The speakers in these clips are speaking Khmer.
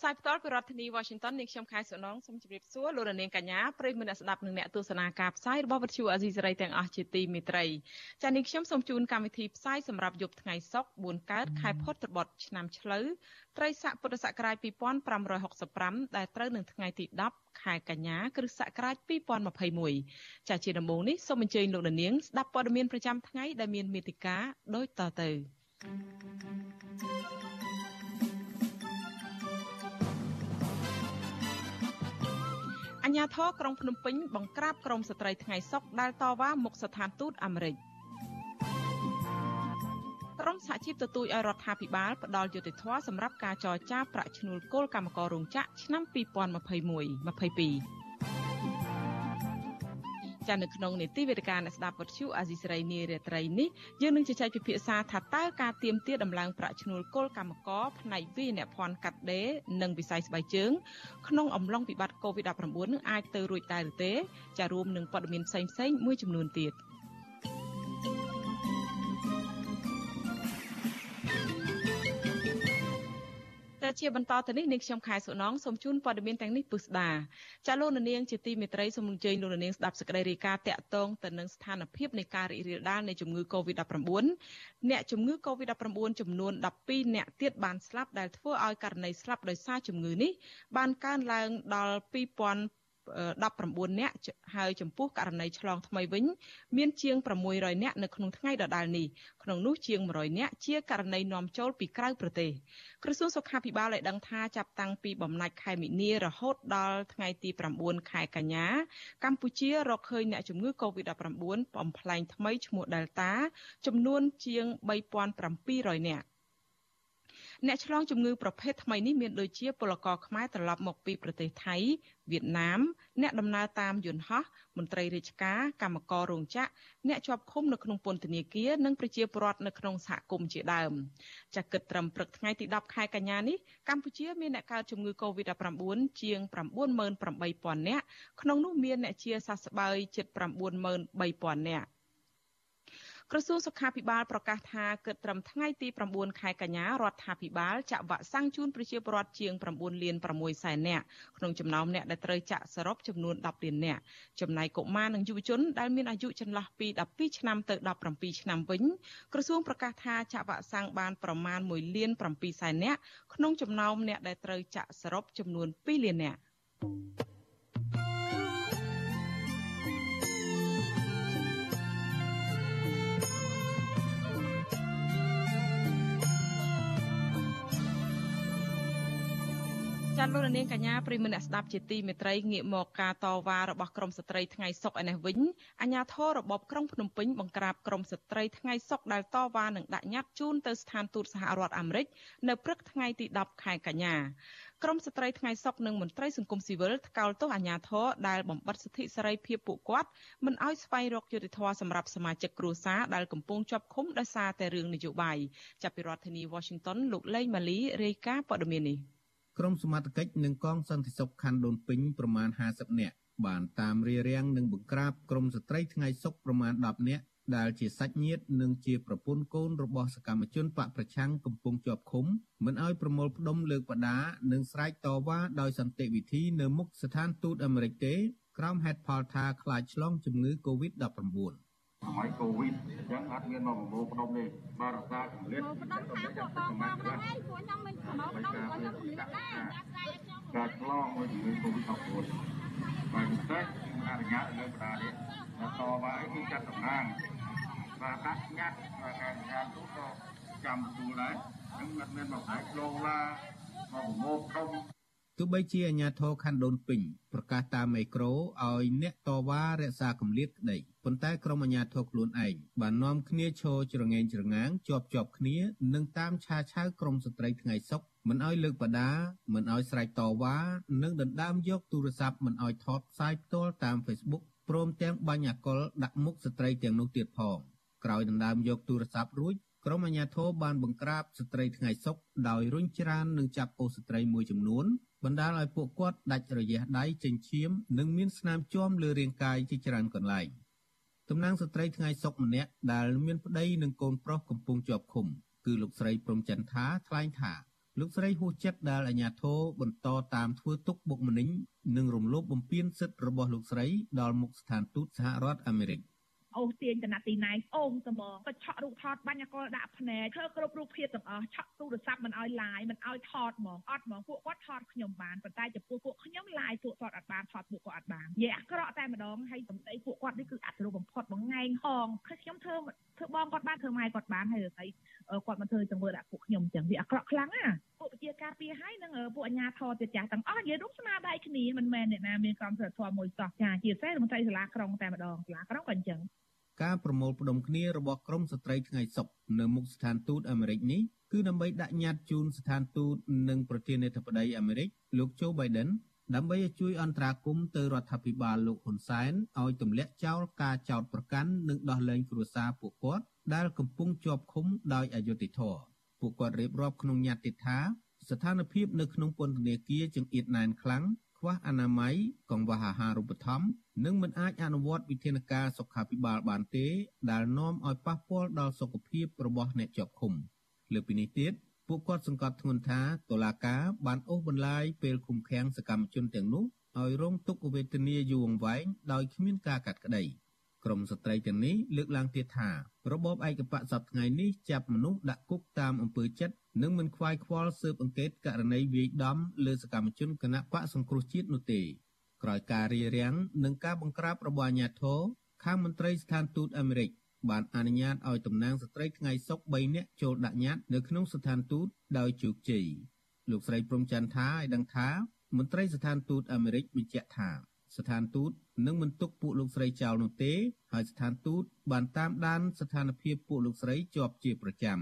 ផ្សាយផ្ទាល់ពីរដ្ឋធានី Washington នាងខ្ញុំខែសុណងសូមជម្រាបសួរលោកនាងកញ្ញាប្រិយមិត្តអ្នកស្ដាប់និងអ្នកទស្សនាការផ្សាយរបស់វិទ្យុអាស៊ីសេរីទាំងអស់ជាទីមេត្រីចា៎នាងខ្ញុំសូមជូនកម្មវិធីផ្សាយសម្រាប់យប់ថ្ងៃសុក្រ4កើតខែផុតត្បុតឆ្នាំឆ្លូវត្រីស័កពុទ្ធសករាជ2565ដែលត្រូវនឹងថ្ងៃទី10ខែកញ្ញាគ្រិស្តសករាជ2021ចា៎ជាដំបូងនេះសូមអញ្ជើញលោកនាងស្ដាប់ព័ត៌មានប្រចាំថ្ងៃដែលមានមេតិការដូចតទៅ thank you អាញាធរក្រុងភ្នំពេញបង្ក្រាបក្រុមស្ត្រីថ្ងៃសុកដែលតវ៉ាមុខស្ថានទូតអាមេរិកក្រុមសហជីពទទូចឲ្យរដ្ឋាភិបាលផ្ដល់យុត្តិធម៌សម្រាប់ការចរចាប្រាក់ឈ្នួលគោលកម្មកររោងចក្រឆ្នាំ2021 22 ចានៅក្នុងនីតិវេទិកាអ្នកស្ដាប់វត្តជូអាស៊ីសេរីនារាត្រីនេះយើងនឹងជជែកពិភាក្សាថាតើការទៀមទាដំឡើងប្រាក់ឈ្នួលគោលកម្មករផ្នែកវិញ្ញាភ័ណ្ឌកាត់ដេរនិងវិស័យស្បែកជើងក្នុងអំឡុងវិបត្តិ COVID-19 នឹងអាចទៅរួចដែរឬទេ ចារួមនឹងព័ត៌មានផ្សេងៗមួយចំនួនទៀត។ ជាបន្តទៅនេះនាងខ្ញុំខែសុណងសូមជូនព័ត៌មានទាំងនេះពុស្ដាចាលោកនាងជាទីមេត្រីសូមអញ្ជើញលោកនាងស្ដាប់សេចក្តីរាយការណ៍តាក់ទងទៅនឹងស្ថានភាពនៃការរីករាលដាលនៃជំងឺ Covid-19 អ្នកជំងឺ Covid-19 ចំនួន12អ្នកទៀតបានស្លាប់ដែលធ្វើឲ្យករណីស្លាប់ដោយសារជំងឺនេះបានកើនឡើងដល់2000 19នាក់ហើយចំពោះករណីឆ្លងថ្មីវិញ មានជាង600នាក់នៅក្នុងថ្ងៃដដែលនេះក្នុងនោះជាង100នាក់ជាករណីនាំចូលពីក្រៅប្រទេសក្រសួងសុខាភិបាលបានដឹងថាចាប់តាំងពីបំណាច់ខែមិនិនារហូតដល់ថ្ងៃទី9ខែកញ្ញាកម្ពុជារកឃើញអ្នកជំងឺ Covid-19 បំផ្លែងថ្មីឈ្មោះ Delta ចំនួនជាង3700នាក់ អ្នកឆ្លងជំងឺប្រភេទថ្មីនេះមានដូចជាពលករខ្មែរត្រឡប់មកពីប្រទេសថៃវៀតណាមអ្នកដំណើរតាមយន្តហោះមន្ត្រីរាជការកម្មកររោងចក្រអ្នកជាប់ឃុំនៅក្នុងពន្ធនាគារនិងប្រជាពលរដ្ឋនៅក្នុងសហគមន៍ជាដើមចាគិតត្រឹមព្រឹកថ្ងៃទី10ខែកញ្ញានេះកម្ពុជាមានអ្នកកើតជំងឺ Covid-19 ជាង98000នាក់ក្នុងនោះមានអ្នកជាសះស្បើយជិត93000នាក់ ក្រសួងសុខាភិបាលប្រកាសថាគិតត្រឹមថ្ងៃទី9ខែកញ្ញារដ្ឋាភិបាលចាក់វ៉ាក់សាំងជូនប្រជាពលរដ្ឋជាង9លាន6សែននាក់ក្នុងចំណោមអ្នកដែលត្រូវចាក់សរុបចំនួន10លាននាក់ចំណែកកុមារនិងយុវជនដែលមានអាយុចន្លោះពី12ឆ្នាំទៅ17ឆ្នាំវិញក្រសួងប្រកាសថាចាក់វ៉ាក់សាំងបានប្រមាណ1លាន7សែននាក់ក្នុងចំណោមអ្នកដែលត្រូវចាក់សរុបចំនួន2លាននាក់ ចាលោកនាងកញ្ញាប្រិមនៈស្ដាប់ជាទីមេត្រីងាកមកការតវ៉ារបស់ក្រមស្ត្រីថ្ងៃសុកឯនេះវិញអាញាធររបបក្រុងភ្នំពេញបង្ក្រាបក្រមស្ត្រីថ្ងៃសុកដែលតវ៉ានឹងដាក់ញត្តិជូនទៅស្ថានទូតសហរដ្ឋអាមេរិកនៅព្រឹកថ្ងៃទី10ខែកញ្ញាក្រមស្ត្រីថ្ងៃសុកនិងមន្ត្រីសង្គមស៊ីវិលថ្កោលទោសអាញាធរដែលបំបិទសិទ្ធិសេរីភាពពួកគាត់មិនឲ្យស្វែងរកយុត្តិធម៌សម្រាប់សមាជិកគ្រួសារដែលកំពុងជាប់ឃុំដោយសារតែរឿងនយោបាយចាប់ពីរដ្ឋធានី Washington លោកលេងម៉ាលីរាយការណ៍ព័ត៌មាននេះ ក្រុមសមត្ថកិច្ចនិងកងសន្តិសុខខណ្ឌដូនពេញប្រមាណ50នាក់បានតាមរារាំងនិងបង្ក្រាបក្រុមស្ត្រីថ្ងៃសុកប្រមាណ10នាក់ដែលជាសាច់ញាតិនិងជាប្រពន្ធកូនរបស់សកម្មជនបកប្រឆាំងកំពុងជាប់ឃុំមិនឲ្យប្រមូលផ្ដុំលើកបដានិងស្រែកតវ៉ាដោយសន្តិវិធីនៅមុខស្ថានទូតអាមេរិកទេក្រោមហេតុផលថាខ្លាចឆ្លងជំងឺ Covid-19 សម័យកូវីដអញ្ចឹងអត់មានមកប្រមូលផ្ដុំទេបាទរក្សាកម្រិតផ្ដុំថាពួកបងមកហ្នឹងឯងពួកខ្ញុំមិនប្រមូលផ្ដុំពួកខ្ញុំកម្រិតដែរការឆ្លងមួយជំងឺកូវីដ19បាទពិសេសអនុញ្ញាតលើបណ្ដានេះតវ៉ាអីគឺចាត់តំណាងបាទដាក់ញត្តិបាទការការទូក៏ចាំទូដែរហ្នឹងមិនមែនមកផ្នែកឡងឡាមកប្រមូលផ្ដុំទោះបីជាអាញាធរខណ្ឌដូនពេញប្រកាសតាមមេក្រូឲ្យអ្នកតវ៉ារក្សាកម្រិតក្តី ប៉ុន្តែក្រុមអាញាធរខ្លួនឯងបាននាំគ្នាឈរច្រងែងច្រងាងជាប់ជាប់គ្នានិងតាមឆាឆៅក្រុមស្ត្រីថ្ងៃសុកមិនឲ្យលើកបដាមិនឲ្យស្រែកតវ៉ានិងដណ្ដើមយកទូរស័ព្ទមិនឲ្យថតផ្សាយផ្ទាល់តាម Facebook ព្រមទាំងបាញ់អាកុលដាក់មុខស្ត្រីទាំងនោះទៀតផងក្រោយដណ្ដើមយកទូរស័ព្ទរួចក្រុមអាជ្ញាធរបានបង្ក្រាបស្ត្រីថ្ងៃសុកដោយរុញច្រាននិងចាប់អូស្ត្រីមួយចំនួនបណ្ដាលឲ្យពួកគាត់ដាច់រយះដៃចេញឈាមនិងមានស្នាមជាំលើរាងកាយជាច្រើនកន្លែង តំណាងស្ត្រីថ្ងៃសុកម្នាក់ដែលមានប្តីនិងកូនប្រុសកំពុងជាប់ឃុំគឺលោកស្រីព្រំចន្ទថាថ្លែងថាលោកស្រីហួសចិត្តដែលអាជ្ញាធរបន្តតាមធ្វើទុកបុកម្នេញនិងរំលោភបំពានសិទ្ធិរបស់លោកស្រីដល់មុខស្ថានទូតសហរដ្ឋអាមេរិក អូសទាញតំណទីណៃអូមត្មងក៏ឆក់រូបថតបាញ់អកលដាក់ភ្នែកធ្វើគ្រប់រូបភាពទាំងអស់ឆក់ទូរស័ព្ទមិនឲ្យឡាយមិនឲ្យថតហ្មងអត់ហ្មងពួកគាត់ថតខ្ញុំបានប៉ុន្តែចំពោះពួកខ្ញុំឡាយពួកគាត់អត់បានថតពួកគាត់អត់បាននិយាយអាក្រក់តែម្ដងហើយសម្ដីពួកគាត់នេះគឺអត់រូបបំផុតបងងែងហងខ្ញុំធ្វើធ្វើបងគាត់បានធ្វើម៉ែគាត់បានហើយស្អីគាត់មកធ្វើចង្វើដាក់ពួកខ្ញុំចឹងវាអាក្រក់ខ្លាំងណាពួកពជាការពារហើយនឹងពួកអាជ្ញាធរទៀតចាស់ទាំងអស់និយាយរួមស្នាដៃគ្នាមិនមែនអ្នកណាមានកម្មសិទ្ធិធម៌មួយសោះចាជាពិសេសមន្ត្រីសាលាក្រុងតែម្ដងសាលាក្រុងក៏អញ្ចឹង ការប្រមូលផ្ដុំគ្នារបស់ក្រមស្ត្រីថ្ងៃសុក្រនៅមុខស្ថានទូតអាមេរិកនេះគឺដើម្បីដាក់ញត្តិជូនស្ថានទូតនិងប្រធានាធិបតីអាមេរិកលោកโจ Biden ដើម្បីឲ្យជួយអន្តរាគមន៍ទៅរដ្ឋាភិបាលលោកហ៊ុនសែនឲ្យទម្លាក់ចោលការចោទប្រកាន់និងដោះលែងគ្រួសារពួកគាត់ដែលកំពុងជាប់ឃុំដោយអយុត្តិធម៌ពួកគាត់រៀបរាប់ក្នុងញត្តិថាស្ថានភាពនៅក្នុងពន្ធនាគារចង្អៀតណែនខ្លាំងខ្វះអនាម័យកង្វះអាហារូបត្ថម្ភ និងមិនអាចអនុវត្តវិធានការសុខាភិបាលបានទេ ដែលនាំឲ្យប៉ះពាល់ដល់សុខភាពរបស់អ្នកជាប់ឃុំលើពីនេះទៀតពួកគាត់សង្កត់ធ្ងន់ថាតុលាការបានអូសបន្លាយពេលឃុំឃាំងសកម្មជនទាំងនោះឲ្យរងទុក្ខវេទនាយូរអង្វែងដោយគ្មានការកាត់ក្តីក្រមស្ត្រីទាំងនេះលើកឡើងទៀតថារបបឯកបកសពថ្ងៃនេះចាប់មនុស្សដាក់គុកតាមអំពើចិត្តនិងមិនខ្វាយខ្វល់ស៊ើបអង្កេតករណីវាយដំលើសកម្មជនគណៈបកសង្គ្រោះជាតិនោះទេ ក្រោយការរារាំងនិងការបង្ក្រាបរបស់អាជ្ញាធរខាងមន្ត្រីស្ថានទូតអាមេរិកបានអនុញ្ញាតឲ្យតំណាងស្ត្រីថ្ងៃសុក3នាក់ចូលដាក់ញត្តិនៅក្នុងស្ថានទូតដោយជោគជ័យលោកស្រីព្រំច័ន្ទថាឲ្យដឹងថាមន្ត្រីស្ថានទូតអាមេរិកបញ្ជាក់ថាស្ថានទូតនឹងមិនទុកពួកលោកស្រីចោលនោះទេហើយស្ថានទូតបានតាមដានស្ថានភាពពួកលោកស្រីជាប់ជាប្រចាំ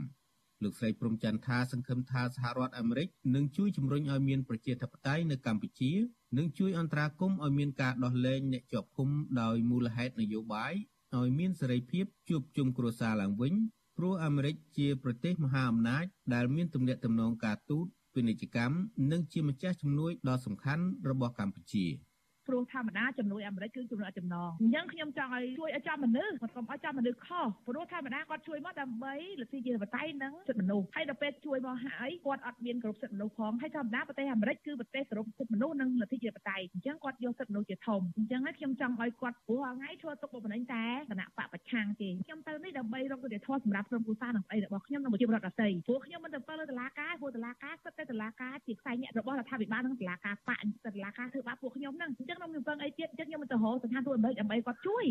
លោកស្រីព្រំច័ន្ទថាសង្ឃឹមថាសហរដ្ឋអាមេរិកនឹងជួយជំរុញឲ្យមានប្រជាធិបតេយ្យនៅកម្ពុជា និងជួយអន្តរាគមន៍ឲ្យមានការដោះលែងអ្នកជាប់ឃុំដោយមូលហេតុនយោបាយឲ្យមានសេរីភាពជួបជុំគ្រួសារឡើងវិញព្រោះអាមេរិកជាប្រទេសមហាអំណាចដែលមានទំនាក់ទំនងការទូតពាណិជ្ជកម្មនិងជាម្ចាស់ជំនួយដ៏សំខាន់របស់កម្ពុជា។ ព្រោះធម្មតាជំនួយអាមេរិកគឺជំនួយចំណងអញ្ចឹងខ្ញុំចង់ឲ្យជួយឲ្យចំមនុស្សមិនកុំឲ្យចំមនុស្សខុសព្រោះធម្មតាគាត់ជួយមកដើម្បីលទ្ធិជាបតៃនិងសិទ្ធិមនុស្សហើយដល់ពេលជួយមកហើយគាត់អត់មានគ្រប់សិទ្ធិមនុស្សផងហើយធម្មតាប្រទេសអាមេរិកគឺប្រទេសគ្រប់សិទ្ធិមនុស្សនិងលទ្ធិជាបតៃអញ្ចឹងគាត់យកសិទ្ធិមនុស្សជាធំអញ្ចឹងហើយខ្ញុំចង់ឲ្យគាត់ព្រោះថ្ងៃធ្វើទុកបុកម្នេញតែគណៈបកប្រឆាំងទេខ្ញុំទៅនេះដើម្បីរកយុត្តិធម៌សម្រាប់ក្រុមគ្រួសារនិងស្អីរបស់ខ្ញុំនិងប្រជាពលរដ្ឋដទៃព្រោះខ្ញុំមិនទៅទៅលើតុលាការព្រោះតុលាការសិទ្ធិតែតុលាការជាខ្សែញាក់របស់រដ្ឋាភិបាលនិងតុលាការបកតុលាការធ្វើបាបពួកខ្ញុំហ្នឹងអញ្ចឹងខ្ញុំនឹងពឹងអីទៀតចឹងខ្ញុំទៅរកស្ថានទូតអាមេរិកដើម្បីគាត់ជួយ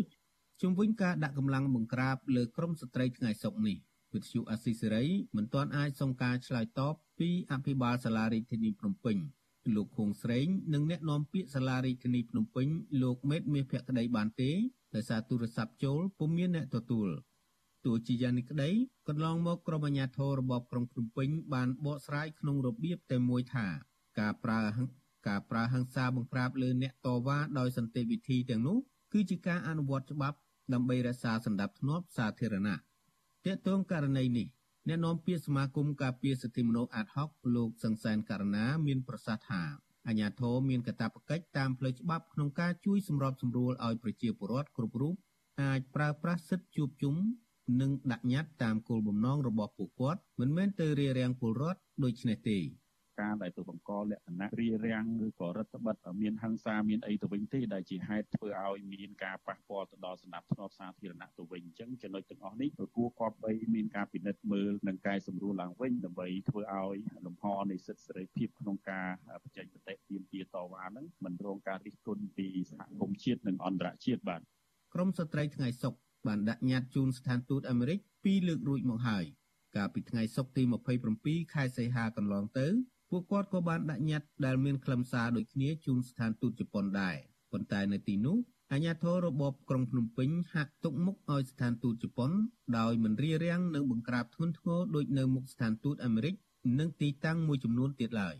ជុំវិញការដាក់កម្លាំងបង្ក្រាបលើក្រមស្ត្រីថ្ងៃសុកនេះវិទ្យុអាស៊ីសេរីមិនទាន់អាចសុំការឆ្លើយតបពីអភិបាលសាលារាជធានីភ្នំពេញលោកខួងស្រេងនិងអ្នកនាំពាក្យសាលារាជធានីភ្នំពេញលោកមេតមាសភក្តីបានទេដោយសារទូរស័ព្ទចូលពុំមានអ្នកទទួលទោះជាយ៉ាងនេះក្តីកន្លងមកក្រុមអាជ្ញាធររបបក្រុងភ្នំពេញបានបកស្រាយក្នុងរបៀបតែមួយថា ការប្រើ ការប្រើហិង្សាបង្ក្រាបលើអ្នកតវ៉ាដោយសន្តិវិធីទាំងនោះគឺជាការអនុវត្តច្បាប់ដើម្បីរក្សាសន្តិភាពសាធារណៈទាក់ទងករណីនេះអ្នកនាំពាក្យសមាគមការពារសិទ្ធិមនុស្សអាត់ហុកលោកសង្សានករណាមានប្រសាសន៍ថាអាញាធរមានកាតព្វកិច្ចតាមផ្លូវច្បាប់ក្នុងការជួយសម្របសម្រួលឲ្យប្រជាពលរដ្ឋគ្រប់រូបអាចប្រើប្រាស់សិទ្ធិជួបជុំនិងដាក់ញត្តិតាមគោលបំណងរបស់ពួកគាត់មិនមែនទៅរារាំងពលរដ្ឋដូចនេះទេ ការដែលទៅបង្កលក្ខណៈរារាំងឬក៏រដ្ឋបិទមានហិង្សាមានអីទៅវិញទេដែលជាហេតុធ្វើឲ្យមានការប៉ះពាល់ទៅដល់សន្តិភាពសាធារណៈទៅវិញអញ្ចឹងចំណុចទាំងអស់នេះគួរគប្បីមានការពិនិត្យមើលនិងកែសម្រួលឡើងវិញដើម្បីធ្វើឲ្យលំហនៃសិទ្ធិសេរីភាពក្នុងការបច្ចេកទេសទាមទារតវ៉ាហ្នឹងមិនរងការរិះគន់ពីសហគមន៍ជាតិនិងអន្តរជាតិបាទក្រមស្ត្រីថ្ងៃសុកបានដាក់ញត្តិជូនស្ថានទូតអាមេរិកពីរលើករួចមកហើយកាលពីថ្ងៃសុក្រទី27ខែសីហាកន្លងទៅ ពួកគាត់ក៏បានដាក់ញត្តិដែលមានខ្លឹមសារដូចគ្នាជូនស្ថានទូតជប៉ុនដែរប៉ុន្តែនៅទីនោះអាញាធររបបក្រុងភ្នំពេញហាក់ទុកមុខឲ្យស្ថានទូតជប៉ុនដោយមិនរារាំងនិងបង្ក្រាបធ្ងន់ធ្ងរដូចនៅមុខស្ថានទូតអាមេរិកនិងទីតាំងមួយចំនួនទៀតឡើយ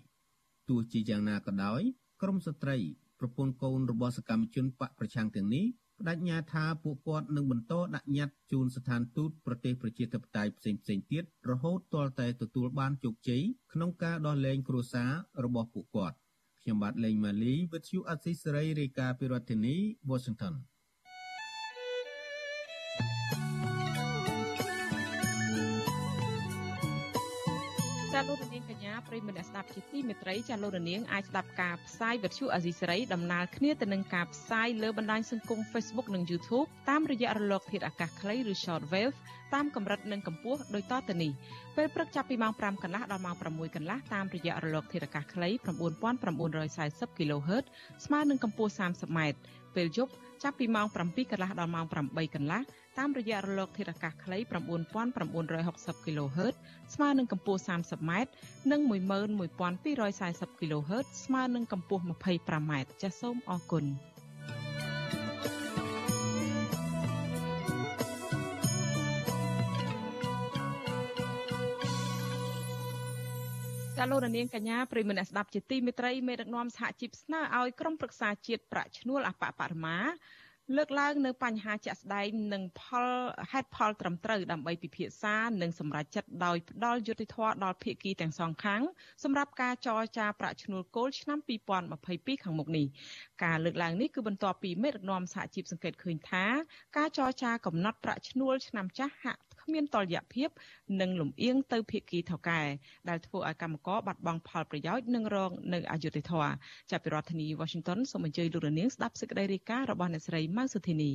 ទោះជាយ៉ាងណាក៏ដោយក្រមស្ត្រីប្រពន្ធកូនរបស់សកម្មជនបកប្រឆាំងទាំងនេះ បដិញ្ញាថាពួកគាត់នឹងបន្តដាក់ញត្តិជូនស្ថានទូតប្រទេសប្រជាធិបតេយ្យផ្សេងៗទៀតរហូតទាល់តែទទួលបានជោគជ័យក្នុងការដោះលែងគ្រួសាររបស់ពួកគាត់ខ្ញុំបាទលេងម៉ាលីវិទ្យុអស៊ីសេរីរាយការណ៍ពីរដ្ឋធានី Washington ប្រិយមិត្តអ្នកស្ដាប់ជាទីមេត្រីចាលោករនាងអាចស្ដាប់ការផ្សាយវិទ្យុអាស៊ីសេរីដំណើរគ្នាទៅនឹងការផ្សាយលើបណ្ដាញសង្គម Facebook និង YouTube តាមរយៈរលក ធាតុអាកាសខ្លីឬ Shortwave តាមកម្រិតនិងកម្ពស់ដូចតទៅនេះពេលព្រឹកចាប់ពីម៉ោង5កន្លះដល់ម៉ោង6កន្លះតាមរយៈរលកធាតុអាកាសខ្លី9940 kHz ស្មើនឹងកម្ពស់ 30m ពេលយប់ចាប់ពីម៉ោង7កន្លះដល់ម៉ោង8កន្លះ តាមរយៈរលកធាតុអាកាសខ្លី9960 kHz ស្មើនឹងកម្ពស់ 30m និង11240 kHz ស្មើនឹងកម្ពស់ 25m ចាសសូមអរគុណចាលោករនាងកញ្ញាប្រិមនៈស្ដាប់ជាទីមេត្រីមេដឹកនាំសហជីពស្នើឲ្យក្រមប្រឹក្សាជាតិប្រាក់ឈ្នួលអបបរមា លើកឡើងនៅបញ្ហាជាក់ស្ដែងនិងផលហេតុផលត្រឹមត្រូវដើម្បីពិភាក្សានិងសម្រេចចិត្តដោយផ្ដល់យុត្តិធម៌ដល់ភាគីទាំងសងខាងសម្រាប់ការចរចាប្រាក់ឈ្នួលគោលឆ្នាំ2022ខាងមុខនេះការលើកឡើងនេះគឺបន្ទាប់ពីមេដឹកនាំសហជីពសង្កេតឃើញថាការចរចាកំណត់ប្រាក់ឈ្នួលឆ្នាំចាស់ហាក់ គ្មានតលយៈភាពនិងលំអៀងទៅភាគីថៅកែដែលធ្វើឲ្យកម្មករបាត់បង់ផលប្រយោជន៍និងរងនៅអយុត្តិធម៌ចាប់ពីរដ្ឋធានី Washington សូមអញ្ជើញលោករនាងស្ដាប់សេចក្តីរាយការណ៍របស់អ្នកស្រីម៉ៅសុធីនី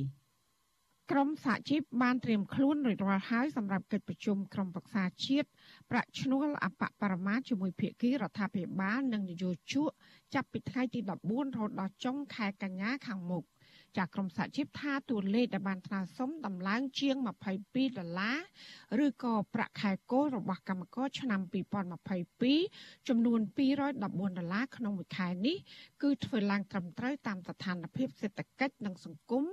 ក្រមសហជីពបានត្រៀមខ្លួនរួចរាល់ហើយសម្រាប់កិច្ចប្រជុំក្រុមប្រឹក្សាជាតិប្រាក់ឈ្នួលអបបរមាជាមួយភាគីរដ្ឋាភិបាលនិងនយោជកចាប់ពីថ្ងៃទី14រហូតដល់ចុងខែកញ្ញាខាងមុខ ចាក្រមសហជីពថាតួលេខដែលបានថ្នើសុំដំឡើងជាង22ដុល្លារឬក៏ប្រាក់ខែគោលរបស់កម្មករឆ្នាំ2022ចំនួន214ដុល្លារក្នុងមួយខែនេះគឺធ្វើឡើងត្រឹមត្រូវតាមស្ថានភាពសេដ្ឋកិច្ចនិងសង្គម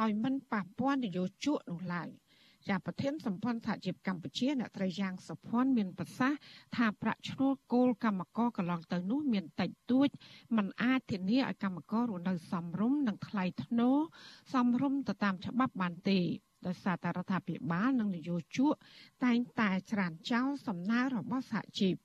ដោយមិនប៉ះពាល់នយោជកនោះឡើយ។ ជាប្រធានសម្ព័ន្ធសហជីពកម្ពុជាអ្នកត្រីយ៉ាងសុភ័ណ្ឌមានប្រសាសន៍ថាប្រាក់ឈ្នួលគោលកម្មករកន្លងទៅនោះមានតិចតួចมันអាចធានាឲ្យកម្មកររស់នៅសមរម្យនិងថ្លៃថ្នូរសមរម្យទៅតាមច្បាប់បានទេដោយសារតែរដ្ឋាភិបាលនិងនយោជកតែងតែច្រានចោលសំណើរបស់សហជីព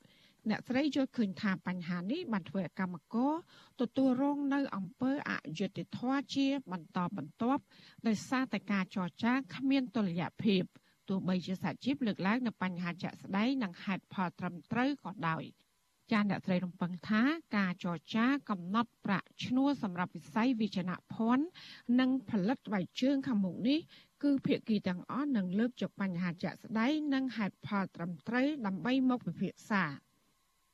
អ្នកស្រីយល់ឃើញថាបញ្ហានេះបានធ្វើឲ្យកម្មករទទួលរងនៅអំពើអយុត្តិធម៌ជាបន្តបន្ទាប់ដោយសារតែការចរចាគ្មានតុល្យភាពទោះបីជាសហជីពលើកឡើងនៅបញ្ហាជាក់ស្ដែងនិងហេតុផលត្រឹមត្រូវក៏ដោយចាអ្នកស្រីរំពឹងថាការចរចាកំណត់ប្រាក់ឈ្នួលសម្រាប់វិស័យវិជ្ជាភ័ណ្ឌនិងផលិតស្បែកជើងខាងមុខនេះគឺភាគីទាំងអស់នឹងលើកយកបញ្ហាជាក់ស្ដែងនិងហេតុផលត្រឹមត្រូវដើម្បីមកពិភាក្សា។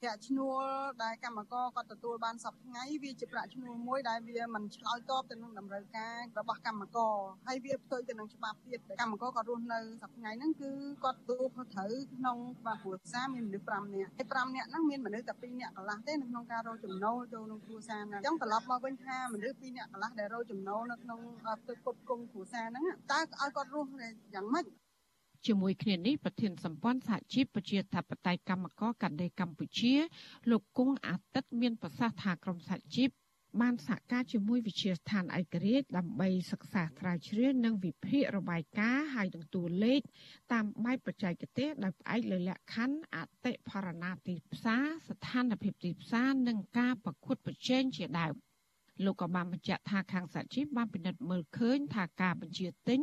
ប្រាក់ឈ្នួលដែលកម្មករគាត់ទទួលបានសប្ថ្ងៃវាជាប្រាក់ឈ្នួលមួយដែលវាមិនឆ្លើយតបទៅនឹងតម្រូវការរបស់កម្មករហើយវាផ្ទុយទៅនឹងច្បាប់ទៀតកម្មករគាត់រស់នៅសប្ថ្ងៃហ្នឹងគឺគាត់ទទួលខុសត្រូវក្នុងបាទគ្រួសារមានមនុស្ស5នាក់ហើយ5នាក់ហ្នឹងមានមនុស្សតែ2នាក់កន្លះទេនៅក្នុងការរកចំណូលចូលក្នុងគ្រួសារហ្នឹងអញ្ចឹងត្រឡប់មកវិញថាមនុស្ស2នាក់កន្លះដែលរកចំណូលនៅក្នុងទឹកគប់គុំគ្រួសារហ្នឹងតើឲ្យគាត់រស់យ៉ាងម៉េច ជាមួយគ្នានេះប្រធានសម្ព័ន្ធសហជីពប្រជាធិបតេយ្យកម្មករកាដេកម្ពុជា លោកគង់អាទិត្យមានប្រសាសន៍ថាក្រមសហជីពបានសហការជាមួយវិជាស្ថានឯករាជ្យដើម្បីសិក្សាស្រាវជ្រាវនិងវិភាគរបាយការណ៍ហើយនឹងតួលេខតាមបែបបច្ចេកទេសដោយផ្អែកលើលក្ខខណ្ឌអតិផរណាទីផ្សារស្ថានភាពទីផ្សារនិងការប្រកួតប្រជែងជាដើមលោកក៏បានបញ្ជាក់ថាខាងសហជីពបានពិនិត្យមើលឃើញថាការបញ្ជាទិញ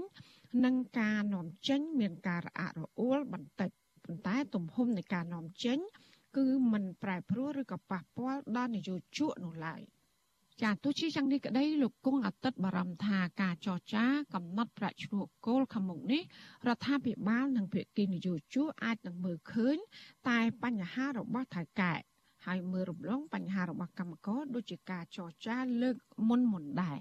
និងការនាំចេញមានការរអាក់រអួលបន្តិចប៉ុន្តែទំហំនៃការនាំចេញ គឺមិនប្រែប្រួលឬក៏ប៉ះពាល់ដល់នយោជកនោះឡើយចាទោះជាយ៉ាងនេះក្តីលោកគង់អតិតបារម្ភថាការចរចាកំណត់ប្រាក់ឈ្នួលគោលខាងមុខនេះរដ្ឋាភិបាលនិងភាគីនយោជកអាចនឹងមើលឃើញ តែបញ្ហារបស់ថៅកែហើយមើលរំលងបញ្ហារបស់កម្មករដូចជាការចរចាលើកមុនមុនដែរ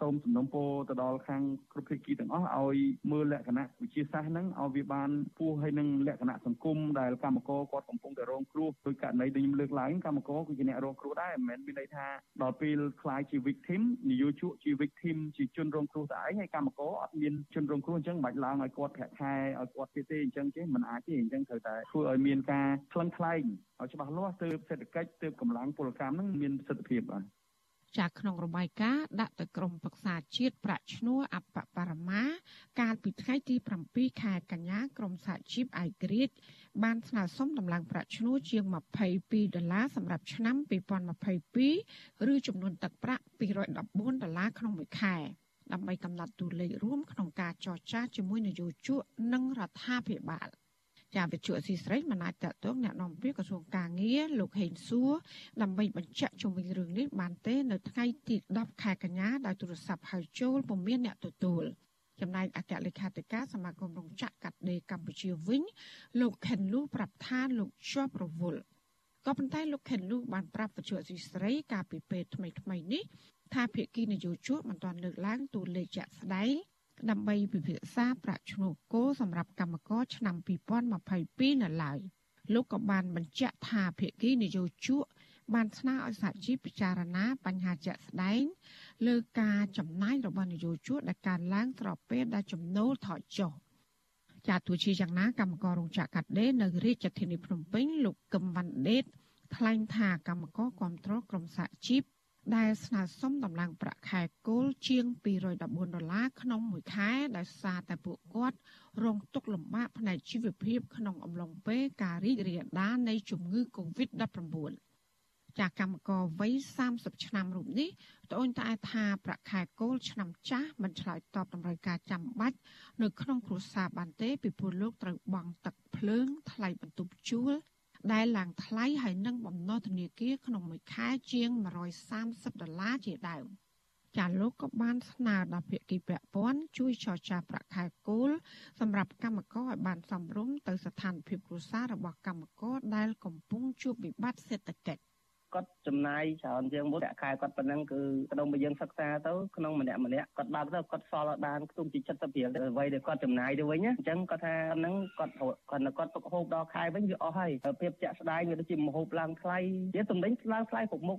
សូមសំណូមពរទៅដល់ខាងគ្រប់ភាគីទាំងអស់ឲ្យមើលលក្ខណៈវិជាសាស្ត្រហ្នឹងឲ្យវាបានពោះហើយនឹងលក្ខណៈសង្គមដែលកម្មករគាត់កំពុងតែរងគ្រោះដោយករណីដែលខ្ញុំលើកឡើងកម្មករគឺជាអ្នករងគ្រោះដែរមិនមែនមានន័យថាដល់ពេលខ្លាយជា victim នយោជកជា victim ជាជនរងគ្រោះតែឯងហើយកម្មករអត់មានជនរងគ្រោះអញ្ចឹងមិនបាច់ឡើងឲ្យគាត់ប្រាក់ខែឲ្យគាត់ទៀតទេអញ្ចឹងទេមិនអាចទេអញ្ចឹងត្រូវតែធ្វើឲ្យមានការថ្លឹងថ្លែងឲ្យច្បាស់លាស់ទើបសេដ្ឋកិច្ចទើបកម្លាំងពលកម្មហ្នឹងមានប្រសិទ្ធភាពបាទ ចាក្នុងរបាយការណ៍ដាក់ទៅក្រមប្រឹក្សាជាតិប្រាក់ឈ្នួលអបបរមា កាលពីថ្ងៃទី7ខែកញ្ញាក្រមសហជីពឯករាជ្យបានស្នើសុំដំឡើងប្រាក់ឈ្នួលជាង22ដុល្លារសម្រាប់ឆ្នាំ2022ឬចំនួនទឹកប្រាក់214ដុល្លារក្នុងមួយខែដើម្បីកំណត់តួលេខរួមក្នុងការចរចាជាមួយនយោជកនិងរដ្ឋាភិបាល។ ចាវិទ្យុអសីស្រីមិនអាចតតងแนะនាំពាក្យក្រសួងការងារលោកហេងសួរដើម្បីបញ្ជាក់ជុំវិញរឿងនេះបានទេនៅថ្ងៃទី10ខែកញ្ញាដោយទូរស័ព្ទហៅចូលពុំមានអ្នកទទួលចំណែកអគ្គលេខាធិការសមាគមរោងចក្រកាត់ដេរកម្ពុជាវិញ លោកខិនលូប្រាប់ថាលោកជាប់រវល់ក៏ប៉ុន្តែលោកខិនលូបានប្រាប់វិទ្យុអសីស្រីកាលពីពេលថ្មីថ្មីនេះថាភាគីនយោជកមិនទាន់លើកឡើងតួលេខជាក់ស្ដែង ដើម្បីពិភាក្សាប្រាក់ឈ្នួលគោសម្រាប់កម្មករឆ្នាំ2022នៅឡើយលោកក៏បានបញ្ជាក់ថាភាគីនយោជកបានស្នើឲ្យសហជីពពិចារណាបញ្ហាជាក់ស្ដែងលើការចំណាយរបស់នយោជកដែលកើនឡើងស្របពេលដែលចំណូលថយចុះចាទោះជាយ៉ាងណាកម្មកររោងចក្រកាត់ដេរនៅរាជធានីភ្នំពេញលោកកឹមវ៉ាន់ដេតថ្លែងថាកម្មករគ្រប់គ្រងក្រុមសហជីព ដែលស្នើសុំដំឡើងប្រាក់ខែគោលជាង214ដុល្លារក្នុងមួយខែដោយសារតែពួកគាត់រងទុក្ខលំបាកផ្នែកជីវភាពក្នុងអំឡុងពេលការរីករាលដាលនៃជំងឺ Covid-19 ចាកម្មករវ័យ30ឆ្នាំរូបនេះត្អូញត្អែថាប្រាក់ខែគោលឆ្នាំចាស់មិនឆ្លើយតបតម្រូវការចាំបាច់នៅក្នុងគ្រួសារបានទេពីព្រោះលោកត្រូវបង់ទឹកភ្លើងថ្លៃបន្ទប់ជួល ដែលឡើងថ្លៃហើយនឹងបំណុលធនាគារក្នុងមួយខែជាង130ដុល្លារជាដើមចាលោកក៏បានស្នើដល់ភាគីពាក់ព័ន្ធជួយចរចាប្រាក់ខែគោលសម្រាប់កម្មករឲ្យបានសមរម្យទៅស្ថានភាពគ្រួសាររបស់កម្មករដែលកំពុងជួបវិបត្តិសេដ្ឋកិច្ច គាត់ចំណាយច្រើនជាងមុនប្រាក់ខែគាត់ប៉ុណ្ណឹងគឺក្នុងមួយយើងសិក្សាទៅក្នុងម្នាក់ម្នាក់គាត់បើកទៅគាត់សល់ឲ្យបានខ្ទង់ជា70រៀលអ្វីដែលគាត់ចំណាយទៅវិញអញ្ចឹងគាត់ថាហ្នឹងគាត់គាត់គាត់ទុកហូបដល់ខែវិញវាអស់ហើយភាពជាក់ស្ដែងវាដូចជាមហូបឡើងថ្លៃវាទំនិញឡើងថ្លៃគ្រប់មុខ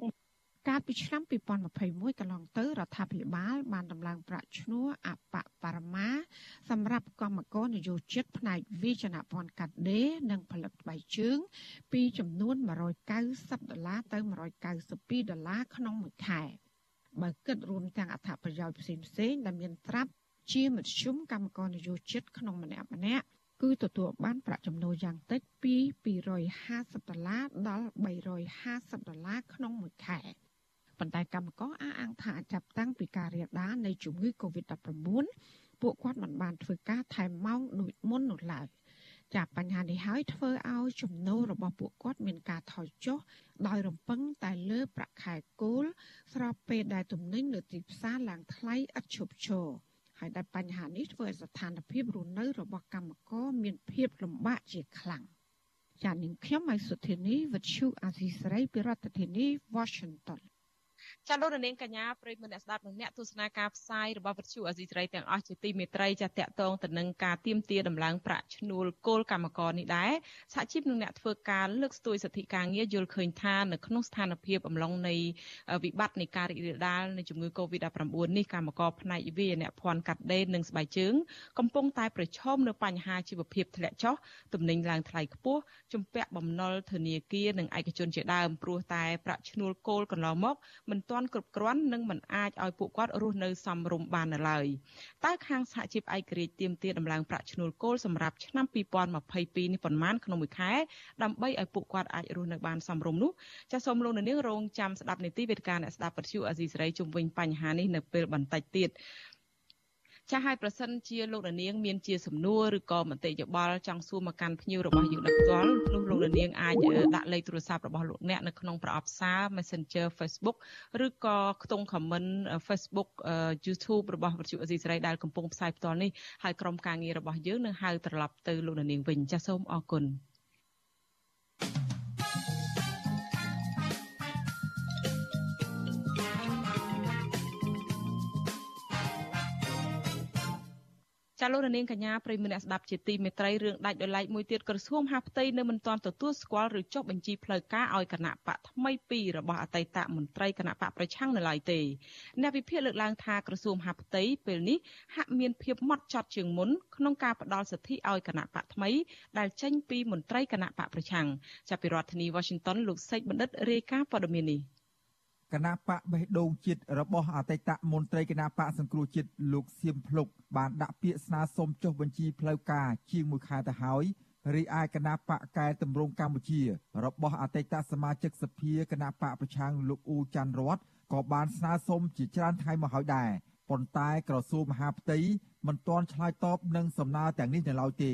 កាលពីឆ្នាំ2021កន្លងទៅរដ្ឋាភិបាលបានដំឡើងប្រាក់ឈ្នួលអបបរមាសម្រាប់កម្មករនយោជិតផ្នែកវិជ្ជាភ័ណ្ឌកាត់ដេរនិងផលិតស្បែកជើង ពីចំនួន190ដុល្លារទៅ192ដុល្លារក្នុងមួយខែបើគិតរួមទាំងអត្ថប្រយោជន៍ផ្សេងៗដែលមានត្រាប់ជាមធ្យមកម្មករនយោជិតក្នុងម្នាក់ម្នាក់គឺទទួលបានប្រាក់ចំណូលយ៉ាងតិចពី250ដុល្លារដល់350ដុល្លារក្នុងមួយខែ។ ប៉ុន្តែកម្មករអះអាងថាចាប់តាំងពីការរាលដាលនៃជំងឺ Covid-19 ពួកគាត់មិនបានធ្វើការថែមម៉ោងដូចមុននោះឡើយចាប់បញ្ហានេះហើយធ្វើឲ្យចំណូលរបស់ពួកគាត់មានការថយចុះដោយរំពឹងតែលើប្រាក់ខែគោលស្របពេលដែលទំនិញនៅទីផ្សារឡើងថ្លៃឥតឈប់ឈរហើយដែលបញ្ហានេះធ្វើឲ្យស្ថានភាពរស់នៅរបស់កម្មករមានភាពលំបាកជាខ្លាំងចា៎នាងខ្ញុំម៉ៃសុធានីវិទ្យុអាស៊ីសេរីពីរដ្ឋធានី Washington ចាលោកនាងកញ្ញាប្រិយមិត្តអ្នកស្ដាប់និងអ្នកទស្សនាការផ្សាយរបស់វិទ្យុអេស៊ីត្រីទាំងអស់ជាទីមេត្រីចាតកតងទៅនឹងការទៀមទាដំឡើងប្រាក់ឈ្នួលគោលកម្មករនេះដែរសហជីពនិងអ្នកធ្វើការលើកស្ទួយសិទ្ធិការងារយល់ឃើញថានៅក្នុងស្ថានភាពអំឡុងនៃវិបត្តិនៃការរីករាលដាលនៃជំងឺ Covid-19 នេះកម្មករផ្នែកវិញ្ញាភ័ណ្ឌកាត់ដេរនិងស្បែកជើងកំពុងតែប្រឈមនឹងបញ្ហាជីវភាពធ្លាក់ចុះទំនិញឡើងថ្លៃខ្ពស់ជំពាក់បំណុលធនាគារនិងឯកជនជាដើមព្រោះតែប្រាក់ឈ្នួលគោលកន្លងមកមិនទាន់គ្រប់គ្រាន់និងមិនអាចឲ្យពួកគាត់រស់នៅសមរម្យបាននៅឡើយតើខាងសហជីពឯករាជ្យទាមទារដំឡើងប្រាក់ឈ្នួលគោលសម្រាប់ឆ្នាំ2022នេះប៉ុន្មានក្នុងមួយខែដើម្បីឲ្យពួកគាត់អាចរស់នៅបានសមរម្យនោះចាសសូមលោកនាងរងចាំស្ដាប់នីតិវេទិកាអ្នកស្ដាប់ពទ្យុអាស៊ីសេរីជុំវិញបញ្ហានេះនៅពេលបន្តិចទៀត ចាស់ហើយប្រសិនជាលោកនាងមានជាសំណួរឬក៏មតិយោបល់ចង់សួរមកកាន់ភ្ញៀវរបស់យើងដល់ផ្ទាល់នោះលោកនាងអាចដាក់លេខទូរស័ព្ទរបស់លោកអ្នកនៅក្នុងប្រអប់សារ Messenger Facebook ឬក៏ខ្ទង់ comment Facebook YouTube របស់វិទ្យុអេស៊ីសេរីដែលកំពុងផ្សាយផ្ទាល់នេះហើយក្រុមការងាររបស់យើងនឹងហៅត្រឡប់ទៅលោកនាងវិញចាសសូមអរគុណ ចាលោករនាងកញ្ញាប្រិមមអ្នកស្ដាប់ជាទីមេត្រីរឿងដាច់ដោយឡែកមួយទៀតក្រសួងហាផ្ទៃនៅមិនទាន់ទទួលស្គាល់ឬចុះបញ្ជីផ្លូវការឲ្យគណៈបកថ្មីពីររបស់អតីតមន្ត្រីគណៈបកប្រឆាំងនៅឡើយទេអ្នកវិភាគលើកឡើងថាក្រសួងហាផ្ទៃពេលនេះហាក់មានភាពម៉ត់ចត់ជាងមុនក្នុងការផ្ដល់សិទ្ធិឲ្យគណៈបកថ្មីដែលចេញពីមន្ត្រីគណៈបកប្រឆាំងចាប់ពីរដ្ឋធានី Washington លោកសេចបណ្ឌិតរាយការណ៍ព័ត៌មាននេះ គណៈបកបេះដូងជាតិរបស់អតីតមន្ត្រីគណៈបកសង្គ្រោះជាតិលោកសៀមភ្លុកបានដាក់ពាក្យស្នើសុំចុះបញ្ជីផ្លូវការជាងមួយខែទៅហើយរីឯគណៈបកកែតម្រង់កម្ពុជា របស់អតីតសមាជិកសភាគណៈបកប្រឆាំងលោកអ៊ូច័ន្ទរតក៏បានស្នើសុំជាច្រើនថ្ងៃមកហើយដែរប៉ុន្តែក្រសួងមហាផ្ទៃមិនទាន់ឆ្លើយតបនឹងសំណើទាំងនេះនៅឡើយទេ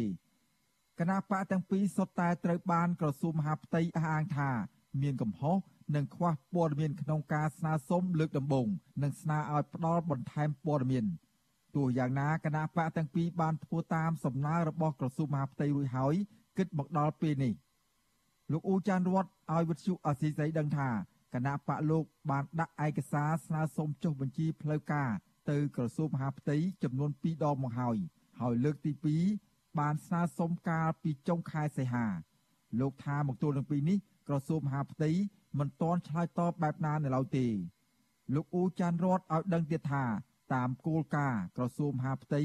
គណៈបកទាំងពីរសុទ្ធតែត្រូវបានក្រសួងមហាផ្ទៃអះអាងថា មានកំហុសនិងខ្វះព័ត៌មានក្នុងការស្នើសុំលើកដំបូងនិងស្នើឲ្យផ្ដល់បន្ថែមព័ត៌មានទោះយ៉ាងណាគណៈបកទាំងពីរបានធ្វើតាមសំណើរបស់ក្រសួងមហាផ្ទៃរួចហើយគិតមកដល់ពេលនេះលោកអ៊ូចានរតឲ្យវិទ្យុអសីស្រីដឹងថាគណៈបកលោកបានដាក់ឯកសារស្នើសុំចុះបញ្ជីផ្លូវការទៅក្រសួងមហាផ្ទៃចំនួន2ដងមកហើយហើយលើកទី2បានស្នើសុំកាលពីចុងខែសីហាលោកថាមកទល់នឹងពេលនេះក្រសួងមហាផ្ទៃ មិនទាន់ឆ្លើយតបបែបណានៅឡើយទេលោកអ៊ូចាន់រតឲ្យដឹងទៀតថា តាមគោលការណ៍ក្រសួងមហាផ្ទៃ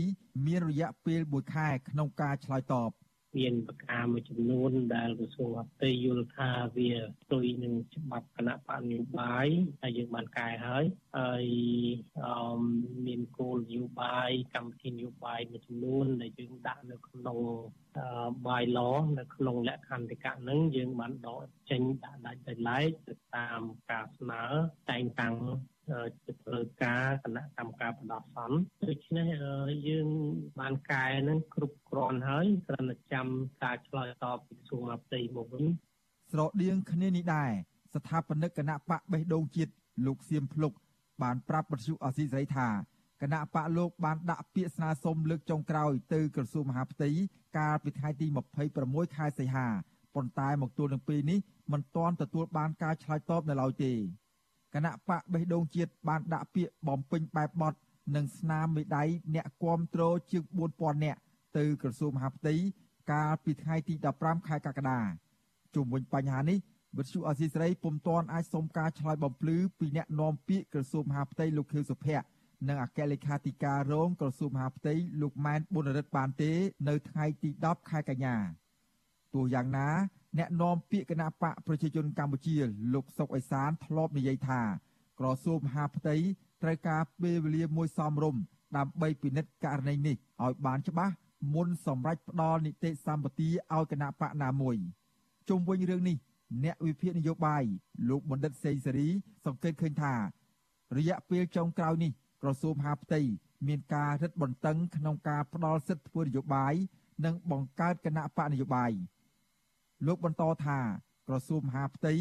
មានរយៈពេល1ខែក្នុងការឆ្លើយតប មានប្រការមួយចំនួនដែលក្រសួងអតីយល់ថាវាផ្ទុយនឹងច្បាប់គណៈបកនយោបាយហើយយើងបានកែហើយហើយមានគោលនយោបាយកម្មវិធីនយោបាយមួយចំនួនដែលយើងដាក់នៅក្នុងបាយឡនៅក្នុងលក្ខន្តិកៈហ្នឹងយើងបានដកចេញដាក់ដាច់ដោយឡែកទៅតាមការស្នើតែងតាំង ជាផ្លូវការគណៈកម្មការបដោះសន្នដូច្នេះយើងបានកែនឹងគ្រប់គ្រាន់ហើយគ្រាន់តែចាំការឆ្លើយតបពីក្រសួងអបតីមកវិញស្រដៀងគ្នានេះដែរស្ថាបនិកគណៈបកបេះដូងជាតិលោកសៀមភ្លុកបានប្រាប់បទសុអសីសេរីថាគណៈបកលោកបានដាក់ពាក្យស្នើសុំលើកចុងក្រោយទៅក្រសួងមហាផ្ទៃកាលពីថ្ងៃទី26ខែសីហាប៉ុន្តែមកទល់នឹងពេលនេះមិនទាន់ទទួលបានការឆ្លើយតបនៅឡើយទេ គណៈបកបេះដូងជាតិបានដាក់ពាក្យបំពេញបែបបទនិងស្នាមមេដៃអ្នកគាំទ្រជាង4000នាក់ទៅក្រសួងមហាផ្ទៃកាលពីថ្ងៃទី15ខែកក្កដាជុំវិញបញ្ហានេះវិទ្យុអសីស្រីពុំទាន់អាចសុំការឆ្លើយបំភ្លឺពីអ្នកនាំពាក្យក្រសួងមហាផ្ទៃលោកខៀវសុភ័ក្រនិងអគ្គលេខាធិការរងក្រសួងមហាផ្ទៃលោកម៉ែនប៊ុនរិទ្ធបានទេ នៅថ្ងៃទី10ខែកញ្ញាទោះយ៉ាងណា អ្នកនាំពាក្យគណៈបកប្រជាជនកម្ពុជា លោកសុកអេសានធ្លាប់និយាយថា ក្រសួងមហាផ្ទៃត្រូវការពេលវេលាមួយសមរម្យដើម្បីពិនិត្យករណីនេះឲ្យបានច្បាស់មុនសម្រេចផ្ដល់នីតិសម្បទាឲ្យគណៈបកណាមួយជុំវិញរឿងនេះអ្នកវិភាគនយោបាយលោកបណ្ឌិតសេងសេរី សង្កេតឃើញថា រយៈពេលចុងក្រោយនេះក្រសួងមហាផ្ទៃមានការរឹតបន្តឹងក្នុងការផ្ដល់សិទ្ធិធ្វើនយោបាយនិងបង្កើតគណៈបកនយោបាយ លោកបន្តថាក្រសួងមហាផ្ទៃ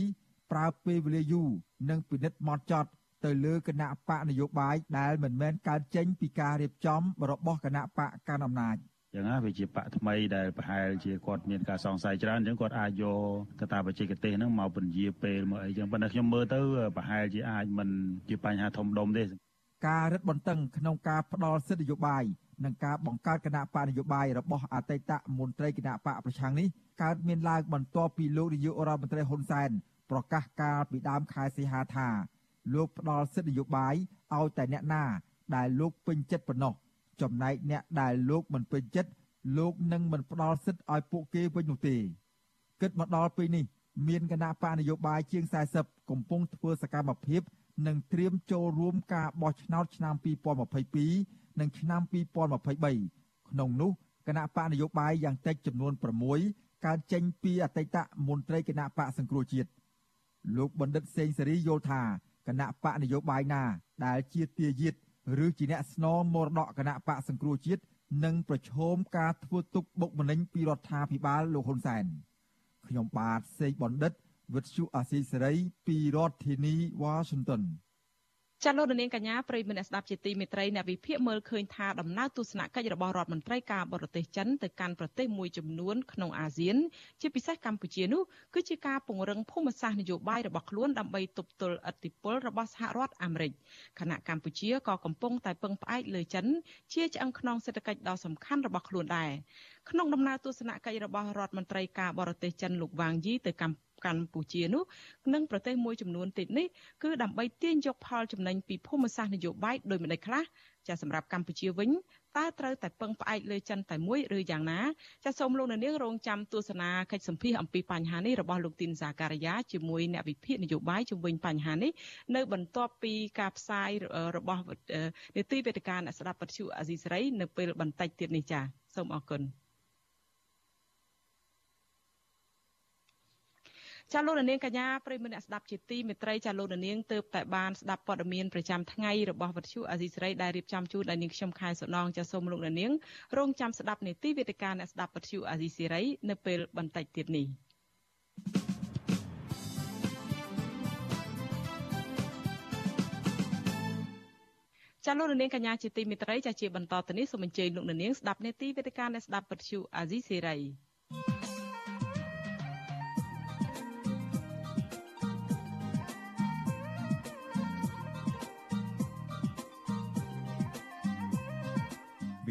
ប្រើពេលវេលាយូរនិងពិនិត្យម៉ត់ចត់ទៅលើគណៈបកនយោបាយដែលមិនមែនកើតចេញពីការរៀបចំរបស់គណៈបកកាន់អំណាចចឹងណាវាជាបកថ្មីដែលប្រហែលជាគាត់មានការសង្ស័យច្រើនអញ្ចឹងគាត់អាចយកកតាបច្ចេកទេសហ្នឹងមកពន្យាពេលមកអីចឹងប៉ុន្តែខ្ញុំមើលទៅប្រហែលជាអាចមិនជាបញ្ហាធំដុំទេការរឹតបន្តឹងក្នុងការផ្ដល់សិទ្ធិនយោបាយ និងការបង្កើតគណៈបកនយោបាយរបស់អតីតមន្ត្រីគណៈបកប្រឆាំងនេះកើតមានឡើងបន្ទាប់ពីលោកនាយករដ្ឋមន្ត្រីហ៊ុនសែនប្រកាសកាលពីដើមខែសីហាថាលោកផ្ដល់សិទ្ធិនយោបាយឲ្យតែអ្នកណា ដែលលោកពេញចិត្តប៉ុណ្ណោះចំណែកអ្នកដែលលោកមិនពេញចិត្តលោកនឹងមិនផ្ដល់សិទ្ធិឲ្យពួកគេវិញនោះទេគិតមកដល់ពេលនេះមានគណៈបកនយោបាយជាង40កំពុងធ្វើសកម្មភាព និងត្រៀមចូលរួមការបោះឆ្នោតឆ្នាំ2022 និងឆ្នាំ2023ក្នុងនោះគណៈបកនយោបាយយ៉ាងតិចចំនួន6កើតចេញពីអតីតមន្ត្រីគណៈបកសង្គ្រោះជាតិលោកបណ្ឌិតសេងសេរីយល់ថាគណៈបកនយោបាយណាដែលជាទាយាទឬជាអ្នកស្នងមរតកគណៈបកសង្គ្រោះជាតិនឹងប្រឈមការធ្វើទុកបុកម្នេញពីរដ្ឋាភិបាលលោកហ៊ុនសែនខ្ញុំបាទសេកបណ្ឌិតវិទ្យុអាស៊ីសេរីពីរដ្ឋធានីវ៉ាស៊ីនតោន ចាលោកនាងកញ្ញាប្រិយមិត្តអ្នកស្ដាប់ជាទីមេត្រីអ្នកវិភាគមើលឃើញថាដំណើរទស្សនកិច្ចរបស់រដ្ឋមន្ត្រីការបរទេសចិនទៅកាន់ប្រទេសមួយចំនួនក្នុងអាស៊ាន ជាពិសេសកម្ពុជានោះគឺជាការពង្រឹងភូមិសាស្ត្រនយោបាយរបស់ខ្លួនដើម្បីទប់ទល់ឥទ្ធិពលរបស់សហរដ្ឋអាមេរិកខណៈកម្ពុជាក៏កំពុងតែពឹងផ្អែកលើចិនជាឆ្អឹងខ្នងសេដ្ឋកិច្ចដ៏សំខាន់របស់ខ្លួនដែរ ក្នុងដំណើរទស្សនកិច្ចរបស់រដ្ឋមន្ត្រីការបរទេសចិនលោកវ៉ាងយីទៅកម្កម្ពុជានោះនិងប្រទេសមួយចំនួនទៀតនេះគឺដើម្បីទាញយកផលចំណេញពីភូមិសាស្ត្រនយោបាយដូចម្តេចខ្លះចាសម្រាប់កម្ពុជាវិញតើត្រូវតែពឹងផ្អែកលើចិនតែមួយឬយ៉ាងណាចាសូមលោកនាងរងចាំទស្សនាកិច្ចសម្ភាសអំពីបញ្ហានេះរបស់លោកទីនសាការីយ៉ាជាមួយអ្នកវិភាគនយោបាយជំវិញបញ្ហានេះនៅបន្ទាប់ពីការផ្សាយរបស់នេតិវេទិកាអ្នកស្ដាប់ពទ្យុអាស៊ីសេរីនៅពេលបន្តិចទៀតនេះចាសូមអរគុណ ចាលោកនាងកញ្ញាប្រិមមអ្នកស្ដាប់ជាទីមេត្រីចាលោកនាងទៅតែបានស្ដាប់ព័ត៌មានប្រចាំថ្ងៃរបស់វិទ្យុអាស៊ីសេរីដែលរៀបចំជូនដល់នាងខ្ញុំខែសុណងចាសូមលោកនាងរងចាំស្ដាប់នីតិវេទិកាអ្នកស្ដាប់វិទ្យុអាស៊ីសេរីនៅពេលបន្តិចទៀតនេះចាលោកនាងកញ្ញាជាទីមេត្រីចាជាបន្តទៅនេះសូមអញ្ជើញលោកនាងស្ដាប់នេតិវេទិកាអ្នកស្ដាប់វិទ្យុអាស៊ីសេរី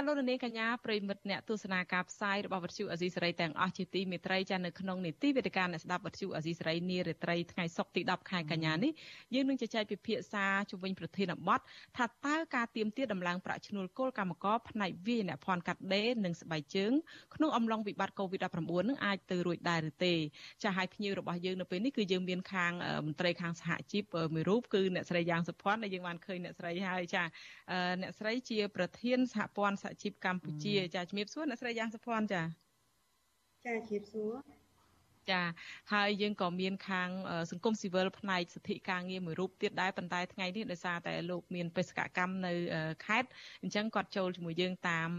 ចាលោកនាងកញ្ញាប្រិមិត្តអ្នកទស្សនាការផ្សាយរបស់វិទ្យុអាស៊ីសេរីទាំងអស់ជាទីមេត្រីចានៅក្នុងនីតិវេទិកាអ្នកស្ដាប់វិទ្យុអាស៊ីសេរីនារាត្រីថ្ងៃសុក្រទី10ខែកញ្ញានេះយើងនឹងជជែកពិភាក្សាជុំវិញប្រធានបទថាតើការទៀមទាដំឡើងប្រាក់ឈ្នួលគោលកម្មករផ្នែកវាយអ្នកភ័ណ្ឌកាត់ដេរនិងស្បែកជើងក្នុងអំឡុងវិបត្តិ COVID-19 នឹងអាចទៅរួចដែរឬទេចាឲ្យភ្ញៀវរបស់យើងនៅពេលនេះគឺយើងមានខាងមន្ត្រីខាងសហជីពមួយរូបគឺអ្នកស្រីយ៉ាងសុភ័ណ្ឌដែលយើងបានឃើញអ្នកស្រីហើយចាអ្នកស្រីជាប្រធានសហព័ន្ធសហជីពកម្ពុជាចាជំរាបសួរអ្នកស្រីយ៉ាងសុភ័ណ្ឌចាចាជំរាបសួរចាហើយយើងក៏មានខាងសង្គមស៊ីវិលផ្នែកសិទ្ធិការងារមួយរូបទៀតដែរប៉ុន្តែថ្ងៃនេះដោយសារតែលោកមានបេសកកម្មនៅខេត្តអញ្ចឹងគាត់ចូលជាមួយយើងតាម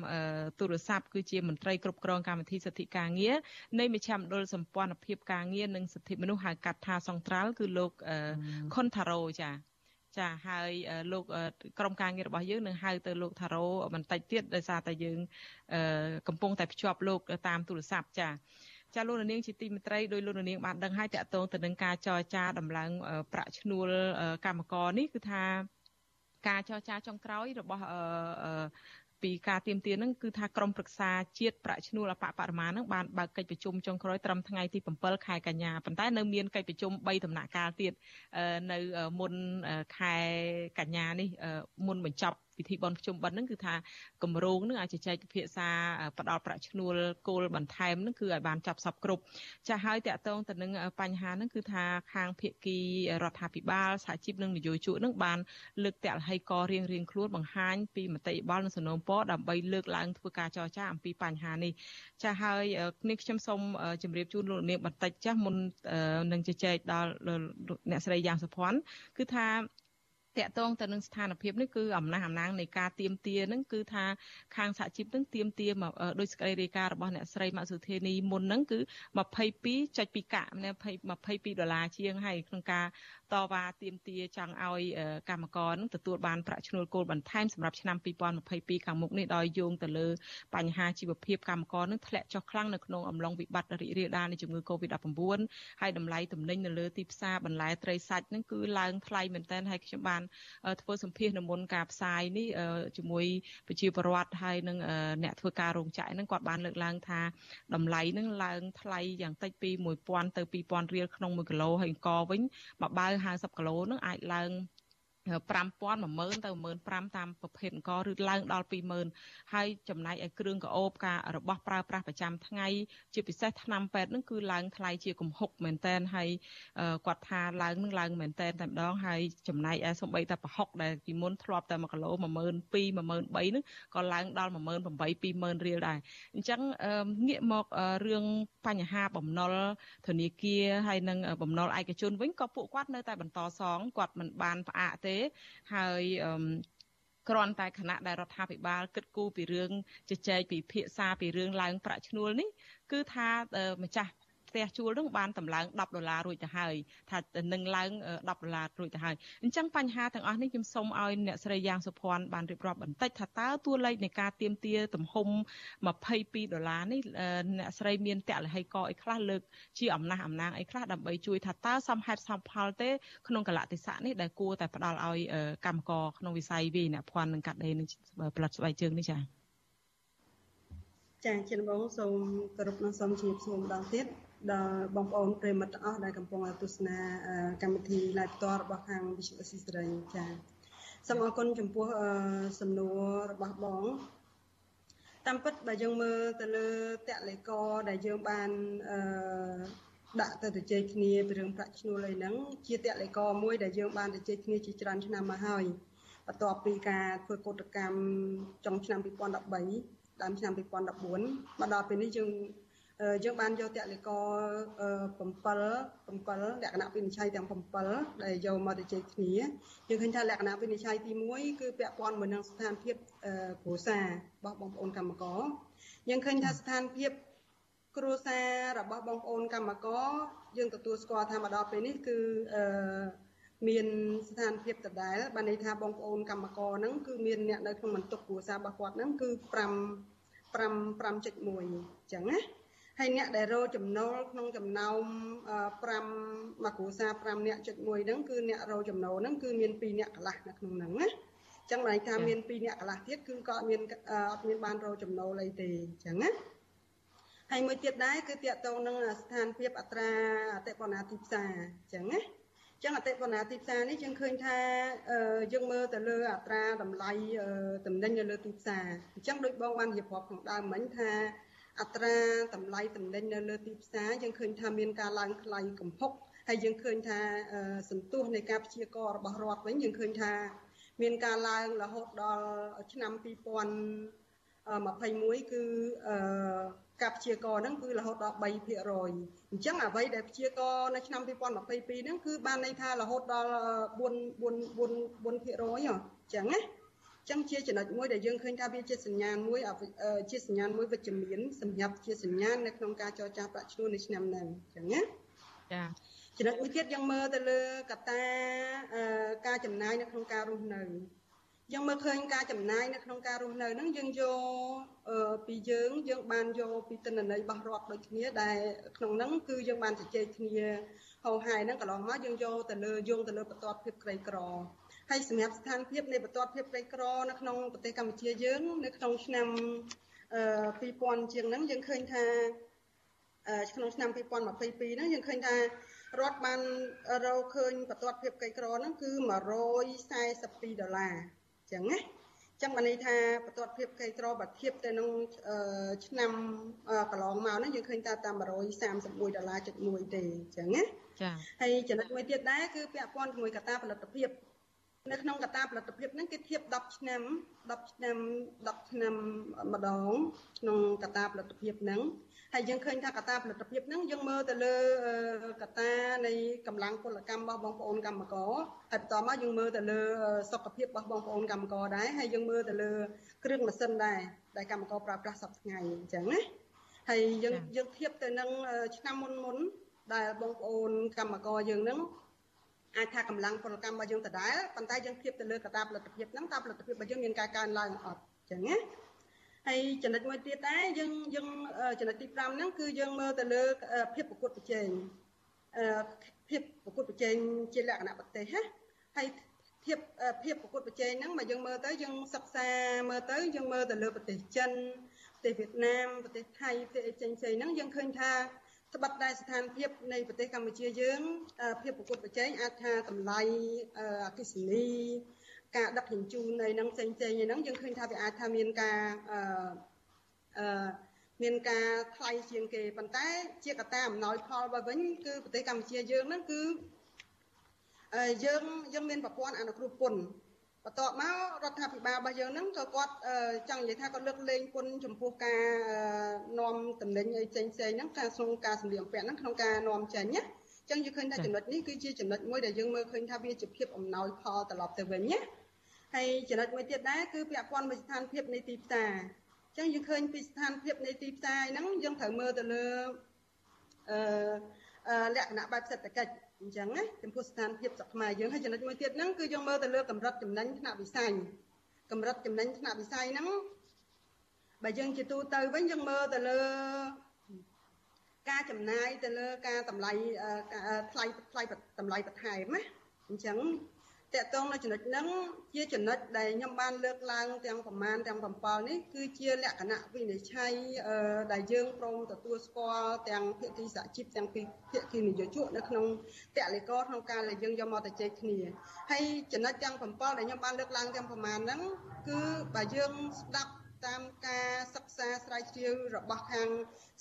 ទូរស័ព្ទគឺជាមន្ត្រីគ្រប់គ្រងកម្មវិធីសិទ្ធិការងារនៃមជ្ឈមណ្ឌលសម្ព័ន្ធភាពការងារនិងសិទ្ធិមនុស្សហៅកាត់ថាសង្ត្រាល់គឺលោកខុនថារ៉ូចា ចាហើយលោកក្រុមការងាររបស់យើងនឹងហៅទៅលោកថារ៉ូបន្តិចទៀតដោយសារតែយើងកំពុងតែភ្ជាប់លោកតាមទូរស័ព្ទចាចាលោកនាងជាទីមេត្រីដោយលោកនាងបានដឹងហើយតកតងទៅនឹងការចរចាដំឡើងប្រាក់ឈ្នួលកម្មករនេះគឺថាការចរចាចុងក្រោយរបស់ ពីការទៀមទានឹងគឺថាក្រមប្រឹក្សាជាតិប្រាក់ឈ្នួលអបបរមានឹងបានបើកកិច្ចប្រជុំចុងក្រោយត្រឹមថ្ងៃទី7ខែកញ្ញាប៉ុន្តែនៅមានកិច្ចប្រជុំ3ដំណាក់កាលទៀតនៅមុនខែកញ្ញានេះមុនបញ្ចប់ ពិធីបុណ្យភ្ជុំបិណ្ឌហ្នឹងគឺថាគម្រោងហ្នឹងអាចជជែកពិភាក្សាផ្ដល់ប្រាក់ឈ្នួលគោលបន្ថែមហ្នឹងគឺឲ្យបានចាប់សពគ្រប់ចាស់ហើយតកតងទៅនឹងបញ្ហាហ្នឹងគឺថាខាងភៀកគីរដ្ឋាភិបាលសហជីពនិងនយោជកហ្នឹងបានលើកតាក់លហីករៀងរៀងខ្លួនបង្ហាញពីមតិបលនិងសំណូមពរដើម្បីលើកឡើងធ្វើការចរចាអំពីបញ្ហានេះចាស់ហើយនេះខ្ញុំសូមជម្រាបជូនលោកនាងបន្តិចចាស់មុននឹងជជែកដល់អ្នកស្រីយ៉ាងសុភ័ណ្ឌគឺថា តកតងទៅនឹងស្ថានភាពនេះគឺអំណះអំណាងនៃការទៀមទានឹងគឺថាខាងសហជីពនឹងទៀមទាមកដោយសេចក្តីរាយការណ៍របស់អ្នកស្រីម៉ាក់សុធានីមុនហ្នឹងគឺ22.2កាក់22ដុល្លារជាងហើយក្នុងការ តវ៉ាទាមទារចង់ឲ្យកម្មករនឹងទទួលបានប្រាក់ឈ្នួលគោលបន្ថែមសម្រាប់ឆ្នាំ2022ខាងមុខនេះដោយយោងទៅលើបញ្ហាជីវភាពកម្មករនឹងធ្លាក់ចុះខ្លាំងនៅក្នុងអំឡុងវិបត្តិរីករាលដាលនៃជំងឺ Covid-19 ហើយតម្លៃទំនិញនៅលើទីផ្សារបន្លែត្រីសាច់នឹងគឺឡើងថ្លៃមែនទែនហើយខ្ញុំបានធ្វើសម្ភាសនៅមុនការផ្សាយនេះជាមួយប្រជាពលរដ្ឋហើយនឹងអ្នកធ្វើការរោងចក្រហ្នឹងគាត់បានលើកឡើងថាតម្លៃនឹងឡើងថ្លៃយ៉ាងតិចពី1000ទៅ2000រៀលក្នុង1គីឡូហើយអង្គវិញមួយបាវ50គីឡូនឹងអាចឡើង 5000 10000ទៅ15000តាមប្រភេទអង្គឬឡើងដល់20000ហើយចំណែកឲ្យគ្រឿងកោបការរបស់ប្រើប្រាស់ប្រចាំថ្ងៃជាពិសេសថ្នាំពេទ្យនឹងគឺឡើងថ្លៃជាគំហុកមែនតែនហើយគាត់ថាឡើងនឹងឡើងមែនតែនតែម្ដងហើយចំណែកឯសំបីតែប្រហុកដែលពីមុនធ្លាប់តែ1គីឡូ12000 13000ហ្នឹងក៏ឡើងដល់18000 20000រៀលដែរអញ្ចឹងងាកមករឿងបញ្ហាបំណុលធនាគារហើយនិងបំណុលឯកជនវិញក៏ពួកគាត់នៅតែបន្តសងគាត់មិនបានផ្អាកទេហើយគ្រាន់តែគណៈដែលរដ្ឋាភិបាលគិតគូរពីរឿងជជែកពិភាក្សាពីរឿងឡើងប្រាក់ឈ្នួលនេះគឺថាម្ចាស់ ផ្ទះជួលនឹងបានតម្លើង10ដុល្លាររួចទៅហើយថានឹងឡើង10ដុល្លាររួចទៅហើយអញ្ចឹងបញ្ហាទាំងអស់នេះខ្ញុំសូមឲ្យអ្នកស្រីយ៉ាងសុភ័ណ្ឌបានរៀបរាប់បន្តិចថាតើតួលេខនៃការទៀមទាទំហំ22ដុល្លារនេះអ្នកស្រីមានតលហីកអីខ្លះលើកជាអំណះអំណាងអីខ្លះដើម្បីជួយថាតើសមហេតុសមផលទេក្នុងកលៈទេសៈនេះដែលគួរតែផ្ដល់ឲ្យកម្មករក្នុងវិស័យវាអ្នកភ័ណ្ឌនិងកាត់ដេរនឹងផលិតស្បែកជើងនេះចា៎ ចាជាដំបូងសូមគោរពនិងសូមជម្រាបសួរម្ដងទៀតដល់បងប្អូនប្រិមិត្តទាំងអស់ដែលកំពុងទស្សនាកម្មវិធី live ផ្ទាល់របស់ខាង Vision Assistant ចាសូមអរគុណចំពោះសំណួររបស់បងតាមពិតបើយើងមើលទៅលើតលេកដែលយើងបានអឺដាក់ទៅទៅជ័យគ្នាពីរឿងប្រាក់ឈ្នួលអីហ្នឹងជាតលេកមួយដែលយើងបានទៅជ័យគ្នាជាច្រើនឆ្នាំមកហើយបន្ទាប់ពីការធ្វើកោតកម្មចុងឆ្នាំ2013 ដើមឆ្នាំ2014មកដល់ពេលនេះយើងយើងបានយកតលិក7 7លក្ខណៈវិនិច្ឆ័យទាំង7ដែលយកមកទៅជ័យគ្នាយើងឃើញថាលក្ខណៈវិនិច្ឆ័យទី1គឺពាក់ព័ន្ធមួយនឹងស្ថានភាពគ្រួសាររបស់បងប្អូនកម្មករយើងឃើញថាស្ថានភាពគ្រួសាររបស់បងប្អូនកម្មករយើងទទួលស្គាល់ថាមកដល់ពេលនេះគឺអឺ មានស្ថានភាពដដែលបានន័យថាបងប្អូនកម្មករហ្នឹងគឺមានអ្នកនៅក្នុងបន្ទុកគ្រួសាររបស់គាត់ហ្នឹងគឺ5 5 5.1អញ្ចឹងណាហើយអ្នកដែលរកចំណូលក្នុងចំណោម5មកគ្រួសារ5អ្នកចិត្តមួយហ្នឹងគឺអ្នករកចំណូលហ្នឹងគឺមាន2អ្នកកន្លះនៅក្នុងហ្នឹងណាចឹងបើថាមាន2អ្នកកន្លះទៀតគឺក៏អត់មានអត់មានបានរកចំណូលអីទេចឹងណាហើយមួយទៀតដែរគឺតាក់ទងនឹងស្ថានភាពអត្រាអតិផរណាទីផ្សារចឹងណា ចឹងអតិផរណាទីផ្សារនេះយើងឃើញថាយើងមើលទៅលើអត្រាតម្លៃតំណែងនៅលើទីផ្សារអញ្ចឹងដូចបងបានរៀបរាប់ក្នុងដើមមិញថាអត្រាតម្លៃតំណែងនៅលើទីផ្សារយើងឃើញថាមានការឡើងថ្លៃកំហុកហើយយើងឃើញថាសន្ទុះនៃការព្យាកររបស់រដ្ឋវិញយើងឃើញថាមានការឡើងរហូតដល់ឆ្នាំ2021គឺ ការព្យាករហ្នឹងគឺរហូតដល់3%អញ្ចឹងអ្វីដែលព្យាករនៅឆ្នាំ2022ហ្នឹងគឺបានន័យថារហូតដល់4 4 4 4%អញ្ចឹងណាចឹងជាចំណុចមួយដែលយើងឃើញថាវាជាសញ្ញាណមួយជាសញ្ញាណមួយវិជ្ជមានសម្រាប់ជាសញ្ញាណនៅក្នុងការចរចាប្រាក់ឈ្នួលនៅឆ្នាំហ្នឹងចឹងណាចាចំណុចមួយទៀតយើងមើលទៅលើកត្តាការចំណាយនៅក្នុងការរស់នៅ យើងមើលឃើញការចំណាយនៅក្នុងការរស់នៅហ្នឹងយើងយកពីយើងយើងបានយកពីទិន្នន័យរបស់រដ្ឋដូចគ្នាដែលក្នុងហ្នឹងគឺយើងបានជជែកគ្នាហោហាយហ្នឹងកន្លងមកយើងយកទៅលើយោងទៅលើបន្ទាត់ភាពក្រីក្រហើយសម្រាប់ស្ថានភាពនៃបន្ទាត់ភាពក្រីក្រនៅក្នុងប្រទេសកម្ពុជាយើងនៅក្នុងឆ្នាំ2000ជាងហ្នឹងយើងឃើញថាក្នុងឆ្នាំ2022ហ្នឹងយើងឃើញថារដ្ឋបានរកឃើញបន្ទាត់ភាពក្រីក្រហ្នឹងគឺ142ដុល្លារអញ្ចឹងណាចឹងបានន័យថាបន្ទាត់ភាពក្រីក្របើធៀបទៅនឹងឆ្នាំកន្លងមកហ្នឹងយើងឃើញថាតាម131ដុល្លារ71ទេអញ្ចឹងណាចា៎ហើយចំណុចមួយទៀតដែរគឺពាក់ព័ន្ធជាមួយកត្តាផលិតភាពនៅក្នុងកត្តាផលិតភាពហ្នឹងគេធៀប10ឆ្នាំ10ឆ្នាំ10ឆ្នាំម្ដងក្នុងកត្តាផលិតភាពហ្នឹង ហើយយើងឃើញថាកត្តាផលិតភាពហ្នឹងយើងមើលទៅលើកត្តានៃកម្លាំងពលកម្មរបស់បងប្អូនកម្មករហើយបន្តមកយើងមើលទៅលើសុខភាពរបស់បងប្អូនកម្មករដែរហើយយើងមើលទៅលើគ្រឿងម៉ាស៊ីនដែរដែលកម្មករប្រើប្រាស់សប្តាហ៍ថ្ងៃអញ្ចឹងណាហើយយើងយើងធៀបទៅនឹងឆ្នាំមុនមុនដែលបងប្អូនកម្មករយើងហ្នឹងអាចថាកម្លាំងពលកម្មរបស់យើងដដែលប៉ុន្តែយើងធៀបទៅលើកត្តាផលិតភាពហ្នឹងតើផលិតភាពរបស់យើងមានការកើនឡើងអត់អញ្ចឹងណា ហើយចំណុចមួយទៀតដែរយើងយើងចំណុចទី5ហ្នឹងគឺយើងមើលទៅលើភាពប្រកួតប្រជែងអឺភាពប្រកួតប្រជែងជាលក្ខណៈប្រទេសណាហើយភាពភាពប្រកួតប្រជែងហ្នឹងមកយើងមើលទៅយើងសិក្សាមើលទៅយើងមើលទៅលើប្រទេសចិនប្រទេសវៀតណាមប្រទេសថៃប្រទេសផ្សេងៗហ្នឹងយើងឃើញថាត្បិតតែស្ថានភាពនៃប្រទេសកម្ពុជាយើងភាពប្រកួតប្រជែងអាចថាតម្លៃអគិសនី ការដឹកជញ្ជូននៃនឹងផ្សេងផ្សេងហ្នឹងយើងឃើញថាវាអាចថាមានការអឺអឺមានការថ្លៃជាងគេប៉ុន្តែ ជាកត្តាអំណោយផលបើវិញគឺប្រទេសកម្ពុជាយើងហ្នឹងគឺយើងយើងមានប្រព័ន្ធអនុគ្រោះពន្ធបន្ទាប់មករដ្ឋាភិបាលរបស់យើងហ្នឹងក៏គាត់ចង់និយាយថាគាត់លើកលែងគុណចំពោះការនាំតំណែងអីផ្សេងផ្សេងហ្នឹងការក្នុងការសម្លៀកបំពាក់ហ្នឹងក្នុងការនាំចេញណាចឹងយើងឃើញថាចំណុចនេះគឺជាចំណុចមួយដែលយើងមើលឃើញថាវាជាភាពអំណោយផលត្រឡប់ទៅវិញណា ហហើយចំណុចមួយទៀតដែរគឺពាក់ព័ន្ធមួយស្ថានភាពនៃទីផ្សារអញ្ចឹងយើងឃើញពីស្ថានភាពនៃទីផ្សារហ្នឹងយើងត្រូវមើលទៅលើអឺលក្ខណៈបែបសេដ្ឋកិច្ចអញ្ចឹងណាចំពោះស្ថានភាពសកម្មយើងហើយចំណុចមួយទៀតហ្នឹងគឺយើងមើលទៅលើកម្រិតចំណេញថ្នាក់វិស័យកម្រិតចំណេញថ្នាក់វិស័យហ្នឹងបើយើងជាទូទៅវិញយើងមើលទៅលើការចំណាយទៅលើការតម្លៃថ្លៃថ្លៃតម្លៃបន្ថែមណាអញ្ចឹង តកតងនៅចំណុចហ្នឹងជាចំណុចដែលខ្ញុំបានលើកឡើងទាំងប្រមាណទាំង7នេះគឺជាលក្ខណៈវិនិច្ឆ័យដែលយើងព្រមទទួលស្គាល់ទាំងភាគីសហជីពទាំងពីភាគីនយោជកនៅក្នុងតលិកក្នុងការដែលយើងយកមកទៅជែកគ្នាហើយចំណុចទាំង7ដែលខ្ញុំបានលើកឡើងទាំងប្រមាណហ្នឹងគឺបើយើងស្ដាប់ តាមការសិក្សាស្រាវជ្រាវរបស់ខាង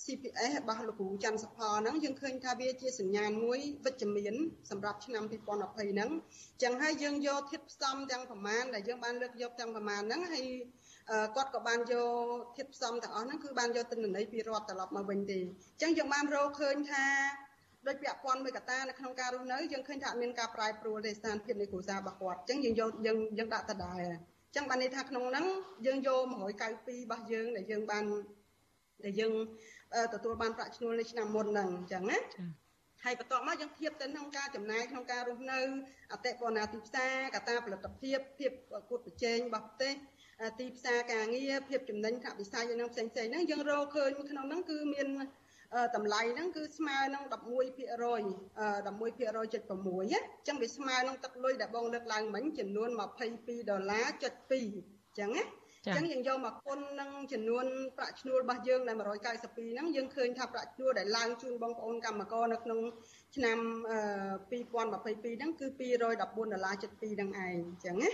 CPS របស់លោកគ្រូច័ន្ទសុផលហ្នឹងយើងឃើញថាវាជាសញ្ញាណមួយវិជ្ជមានសម្រាប់ឆ្នាំ2020ហ្នឹងចឹងហើយយើងយកធាតុផ្សំទាំងប្រមាណដែលយើងបានលើកយកទាំងប្រមាណហ្នឹងហើយគាត់ក៏បានយកធាតុផ្សំទាំងអស់ហ្នឹងគឺបានយកទិន្នន័យពីរដ្ឋត្រឡប់មកវិញទេចឹងយើងបានរកឃើញថាដោយពាក់ព័ន្ធមួយកត្តានៅក្នុងការរស់នៅយើងឃើញថាអត់មានការប្រែប្រួលទេស្ថានភាពនៃគ្រួសាររបស់គាត់ចឹងយើងយកយើងយើងដាក់ដដែល ចឹងបានន័យថាក្នុងហ្នឹងយើងយក192របស់យើងដែលយើងបានដែលយើងទទួលបានប្រាក់ឈ្នួលនៅឆ្នាំមុនហ្នឹងអញ្ចឹងណាហើយបន្ទាប់មកយើងធៀបទៅក្នុងការចំណាយក្នុងការរស់នៅអតិបរណាទីផ្សារកត្តាផលិតភាពភាពគួតប្រជែងរបស់ប្រទេសទីផ្សារការងារភាពចំណេញថាវិស័យនឹងផ្សេងផ្សេងហ្នឹងយើងរកឃើញក្នុងហ្នឹងគឺមាន តម្លៃហ្នឹងគឺស្មើនឹង11% 11%.6 អញ្ចឹងវាស្មើនឹងទឹកលុយដែលបងលើកឡើងមិញចំនួន22ដុល្លារចុច2អញ្ចឹងណាអញ្ចឹងយើងយកមកគុណនឹងចំនួនប្រាក់ឈ្នួលរបស់យើងដែល192ហ្នឹងយើងឃើញថាប្រាក់ឈ្នួលដែលឡើងជូនបងប្អូនកម្មករនៅក្នុងឆ្នាំ2022ហ្នឹងគឺ214ដុល្លារចិត្ត2ហ្នឹងឯងអញ្ចឹងណា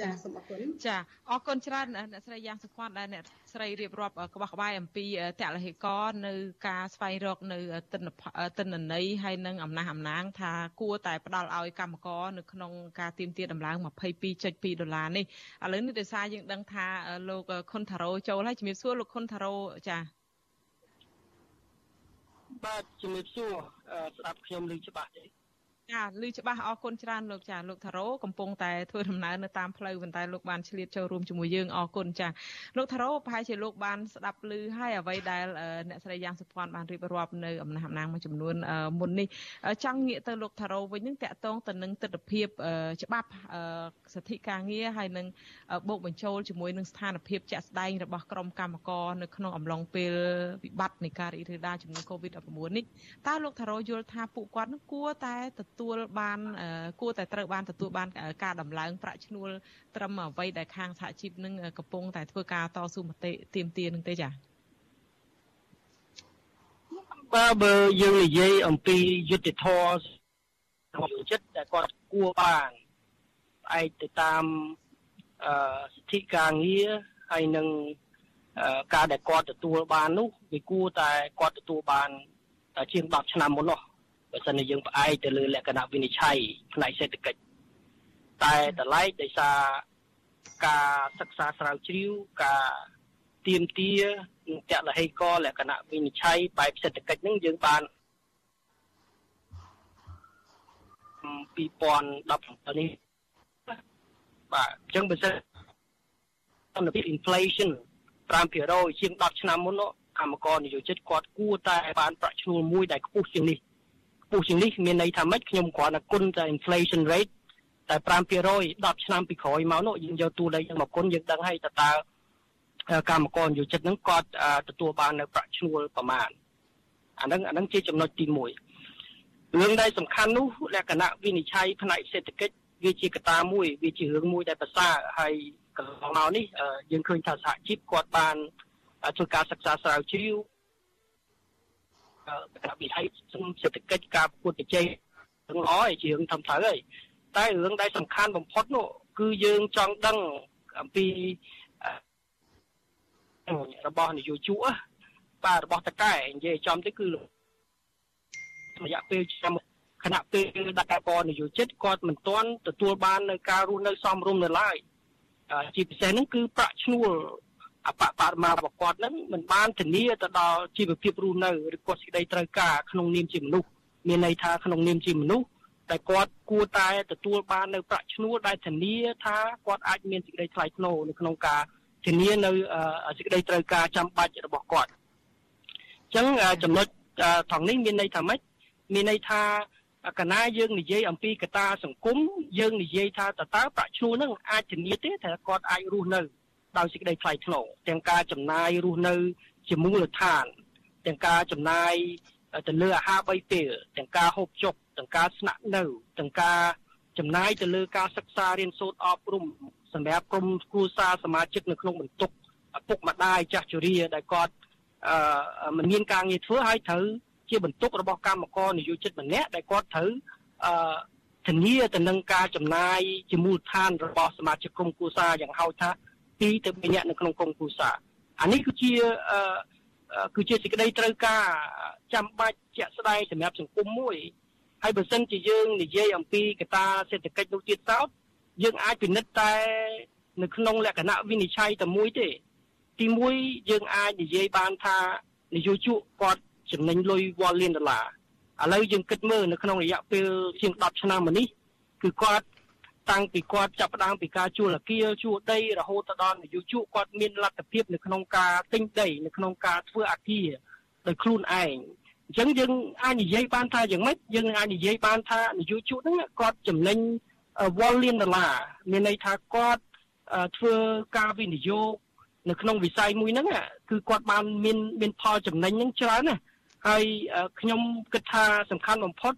ចាសូមអរគុណចាអរគុណច្រើនអ្នកស្រីយ៉ាងសុខដែលអ្នកស្រីរៀបរាប់ក្បោះក្បាយអំពីតលហេកនៅការស្វែងរកនៅទិន្នទិន្នន័យហើយនឹងអំណះអំណាងថាគួរតែផ្ដល់ឲ្យកម្មករនៅក្នុងការទៀមទាដំឡើង22.2ដុល្លារនេះឥឡូវនេះដោយសារយើងដឹងថាលោកខុនថារ៉ូចូលហើយជំរាបសួរលោកខុនថារ៉ូចាបាទជំរាបសួរស្ដាប់ខ្ញុំឮច្បាស់ទេ ចាឮច្បាស់អរគុណច្រើនលោកចាលោកថារ៉ូកំពុងតែធ្វើដំណើរនៅតាមផ្លូវប៉ុន្តែលោកបានឆ្លៀតចូលរួមជាមួយយើងអរគុណចាលោកថារ៉ូប្រហែលជាលោកបានស្ដាប់ឮហើយអ្វីដែលអ្នកស្រីយ៉ាងសុភ័ណ្ឌបានរៀបរាប់នៅអំណះអំណាងមួយចំនួនមុននេះចង់ងាកទៅលោកថារ៉ូវិញនឹងតកតងទៅនឹងទស្សនវិជ្ជាច្បាប់សិទ្ធិការងារហើយនឹងបូកបញ្ចូលជាមួយនឹងស្ថានភាពជាក់ស្ដែងរបស់ក្រុមកម្មករនៅក្នុងអំឡុងពេលវិបត្តិនៃការរីករាលដាលជំងឺ Covid-19 នេះតើលោកថារ៉ូយល់ថាពួកគាត់នឹងគួរតែទទួលបាន គួរតែត្រូវបានទទួលបានការដំឡើងប្រាក់ឈ្នួលត្រឹមអ្វីដែលខាងសហជីពនឹងកំពុងតែធ្វើការតស៊ូមតិទាមទារនឹងទេចា៎បាទបើយើងនិយាយអំពីយុទ្ធធរក្នុងចិត្តដែលគាត់គួរបានផ្អែកទៅតាមអឺសិទ្ធិការងារហើយនឹងការដែលគាត់ទទួលបាននោះវាគួរតែគាត់ទទួលបានជាង10ឆ្នាំមុននោះ បើសិនជាយើងផ្អែកទៅលើលក្ខណៈវិនិច្ឆ័យផ្នែកសេដ្ឋកិច្ចតែតម្លៃដោយសារការសិក្សាស្រាវជ្រាវការទៀមទានិងតលហេកលក្ខណៈវិនិច្ឆ័យបែបសេដ្ឋកិច្ចហ្នឹងយើងបាន2017នេះបាទអញ្ចឹងបើសិនតាមពី inflation 5%ជាង10ឆ្នាំមុនកម្មករនិយោជិតគាត់គួរតែបានប្រាក់ឈ្នួលមួយដែលខ្ពស់ជាងនេះខ្ពស់ជាងនេះមានន័យថាម៉េចខ្ញុំគ្រាន់តែគុណតែ inflation rate តែ5% 10ឆ្នាំពីក្រោយមកនោះយើងយកតួលេខហ្នឹងមកគុណយើងដឹងហើយតើតើកម្មករនិយោជិតហ្នឹងគាត់ទទួលបាននៅប្រាក់ឈ្នួលប្រមាណអាហ្នឹងអាហ្នឹងជាចំណុចទី1រឿងដែលសំខាន់នោះលក្ខណៈវិនិច្ឆ័យផ្នែកសេដ្ឋកិច្ចវាជាកត្តាមួយវាជារឿងមួយដែលប្រសើរហើយកន្លងមកនេះយើងឃើញថាសហជីពគាត់បានធ្វើការសិក្សាស្រាវជ្រាវ ការវិហ័យសេដ្ឋកិច្ចការប្រកួតប្រជែងទាំងល្អឯជារឿងធំត្រូវហើយតែរឿងដែលសំខាន់បំផុតនោះគឺយើងចង់ដឹងអំពីរបស់នយោជកបាទរបស់តកែនិយាយចំទៅគឺរយៈពេលឆ្នាំគណៈពេលដាក់កនយោជិតគាត់មិនទាន់ទទួលបាននៅការរស់នៅសមរម្យនៅឡើយជាពិសេសហ្នឹងគឺប្រាក់ឈ្នួល អបបរមារបស់គាត់ហ្នឹងមិនបានធានាទៅដល់ជីវភាពរស់នៅឬក៏សេចក្តីត្រូវការក្នុងនាមជាមនុស្សមានន័យថាក្នុងនាមជាមនុស្សតែគាត់គួរតែទទួលបាននៅប្រាក់ឈ្នួលដែលធានាថាគាត់អាចមានសេចក្តីថ្លៃថ្នូរនៅក្នុងការធានានៅសេចក្តីត្រូវការចាំបាច់របស់គាត់អញ្ចឹងចំណុចថងនេះមានន័យថាម៉េចមានន័យថាកណាយើងនិយាយអំពីកត្តាសង្គមយើងនិយាយថាតើតើប្រាក់ឈ្នួលនឹងអាចធានាទេថាគាត់អាចរស់នៅ ដោយសេចក្តីថ្លៃថ្នូរទាំងការចំណាយរស់នៅជាមូលដ្ឋាន ទាំងការចំណាយទៅលើអាហារ3ពេលទាំងការហូបចុកទាំងការស្នាក់នៅទាំងការចំណាយទៅលើការសិក្សារៀនសូត្រអប់រំសម្រាប់ក្រុមគ្រួសារសមាជិកនៅក្នុងបន្ទុកឪពុកម្ដាយចាស់ជរាដែលគាត់អឺមិនមានការងារធ្វើហើយត្រូវជាបន្ទុករបស់កម្មករនយោជិតម្នាក់ដែលគាត់ត្រូវអឺធានាទៅនឹងការចំណាយជាមូលដ្ឋានរបស់សមាជិកក្រុមគ្រួសារយ៉ាងហោចថា 2ទៅ3នាក់នៅក្នុងក្រុមគ្រួសារអានេះគឺជាអឺគឺជាសេចក្តីត្រូវការចាំបាច់ជាក់ស្ដែងសម្រាប់សង្គមមួយហើយបើសិនជាយើងនិយាយអំពីកត្តាសេដ្ឋកិច្ចនោះទៀតសោតយើងអាចពិនិត្យតែ នៅក្នុងលក្ខណៈវិនិច្ឆ័យតែមួយទេ ទី1យើងអាចនិយាយបានថានយោជកគាត់ចំណេញលុយវ៉ាល់លានដុល្លារឥឡូវយើងគិតមើលនៅក្នុងរយៈពេលជាង10ឆ្នាំមកនេះគឺគាត់ តាំងពីគាត់ចាប់ផ្ដើមពីការជួលអគារជួលដីរហូតទៅដល់នយោជកគាត់មានលទ្ធភាពនៅក្នុងការទិញដីនៅក្នុងការធ្វើអគារដោយខ្លួនឯងអញ្ចឹងយើងអាចនិយាយបានថាយ៉ាងម៉េចយើងអាចនិយាយបានថានយោជកហ្នឹងគាត់ចំណេញវ៉លលានដុល្លារមានន័យថាគាត់ធ្វើការវិនិយោគនៅក្នុងវិស័យមួយហ្នឹងគឺគាត់បានមានមានផលចំណេញហ្នឹងច្រើនណាហើយខ្ញុំគិតថាសំខាន់បំផុត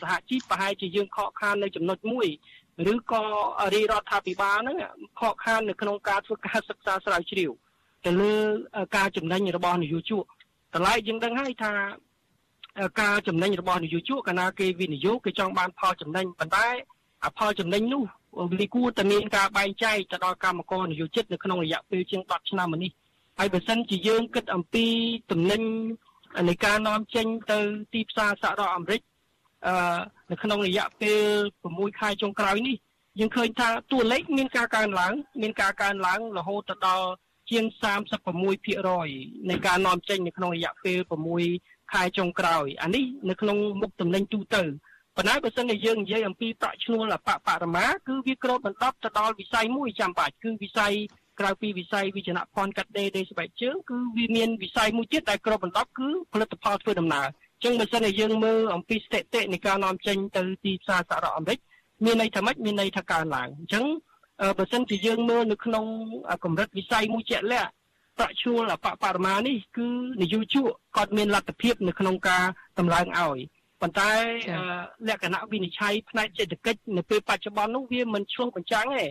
សហជីពប្រហែលជាយើងខកខាននៅចំណុចមួយ ឬក៏រាជរដ្ឋាភិបាលហ្នឹងខកខាននៅក្នុងការធ្វើការសិក្សាស្រាវជ្រាវទៅលើការចំណេញរបស់នយោជកតម្លៃយើងដឹងហើយថាការចំណេញរបស់នយោជកកាលណាគេវិនិយោគគេចង់បានផលចំណេញប៉ុន្តែផលចំណេញនោះវាគួរតែមានការបែងចែកទៅដល់កម្មករនយោជិតនៅក្នុងរយៈពេលជាង10ឆ្នាំមកនេះហើយបើសិនជាយើងគិតអំពីតំណែងនៃការនាំចេញទៅទីផ្សារសហរដ្ឋអាមេរិកអឺ នៅក្នុងរយៈពេល6ខែចុងក្រោយនេះយើងឃើញថាតួលេខមានការកើនឡើង មានការកើនឡើងរហូតទៅដល់ជាង36%នៃការនាំចេញនៅក្នុងរយៈពេល6ខែចុងក្រោយអានេះនៅក្នុងមុខតំណែងទូទៅប៉ុន្តែបើសិនជាយើងនិយាយអំពីប្រាក់ឈ្នួលអបបរមាគឺវាក្រូតបន្តទៅដល់វិស័យមួយចាំបាច់គឺវិស័យក្រៅពីវិស័យវិជ្ជាភ័ណ្ឌកាត់ដេរដេរស្បែកជើងគឺវាមានវិស័យមួយទៀតដែលក្របបណ្ដប់គឺផលិតផលធ្វើដំណើរអញ្ចឹងបើសិនជាយើងមើលអំពីស្ថិតិនៃការនាំចេញទៅទីផ្សារសហរដ្ឋអាមេរិកមានន័យថាម៉េចមានន័យថាកើនឡើងអញ្ចឹងបើសិនជាយើងមើលនៅក្នុងកម្រិតវិស័យមួយជាក់លាក់ប្រាក់ឈ្នួលអបបរមានេះគឺនយោជកគាត់មានលទ្ធភាពនៅក្នុងការតម្លើងឲ្យប៉ុន្តែលក្ខណៈវិនិច្ឆ័យផ្នែកសេដ្ឋកិច្ចនៅពេលបច្ចុប្បន្ននោះវាមិនឆ្លុះបញ្ចាំងទេ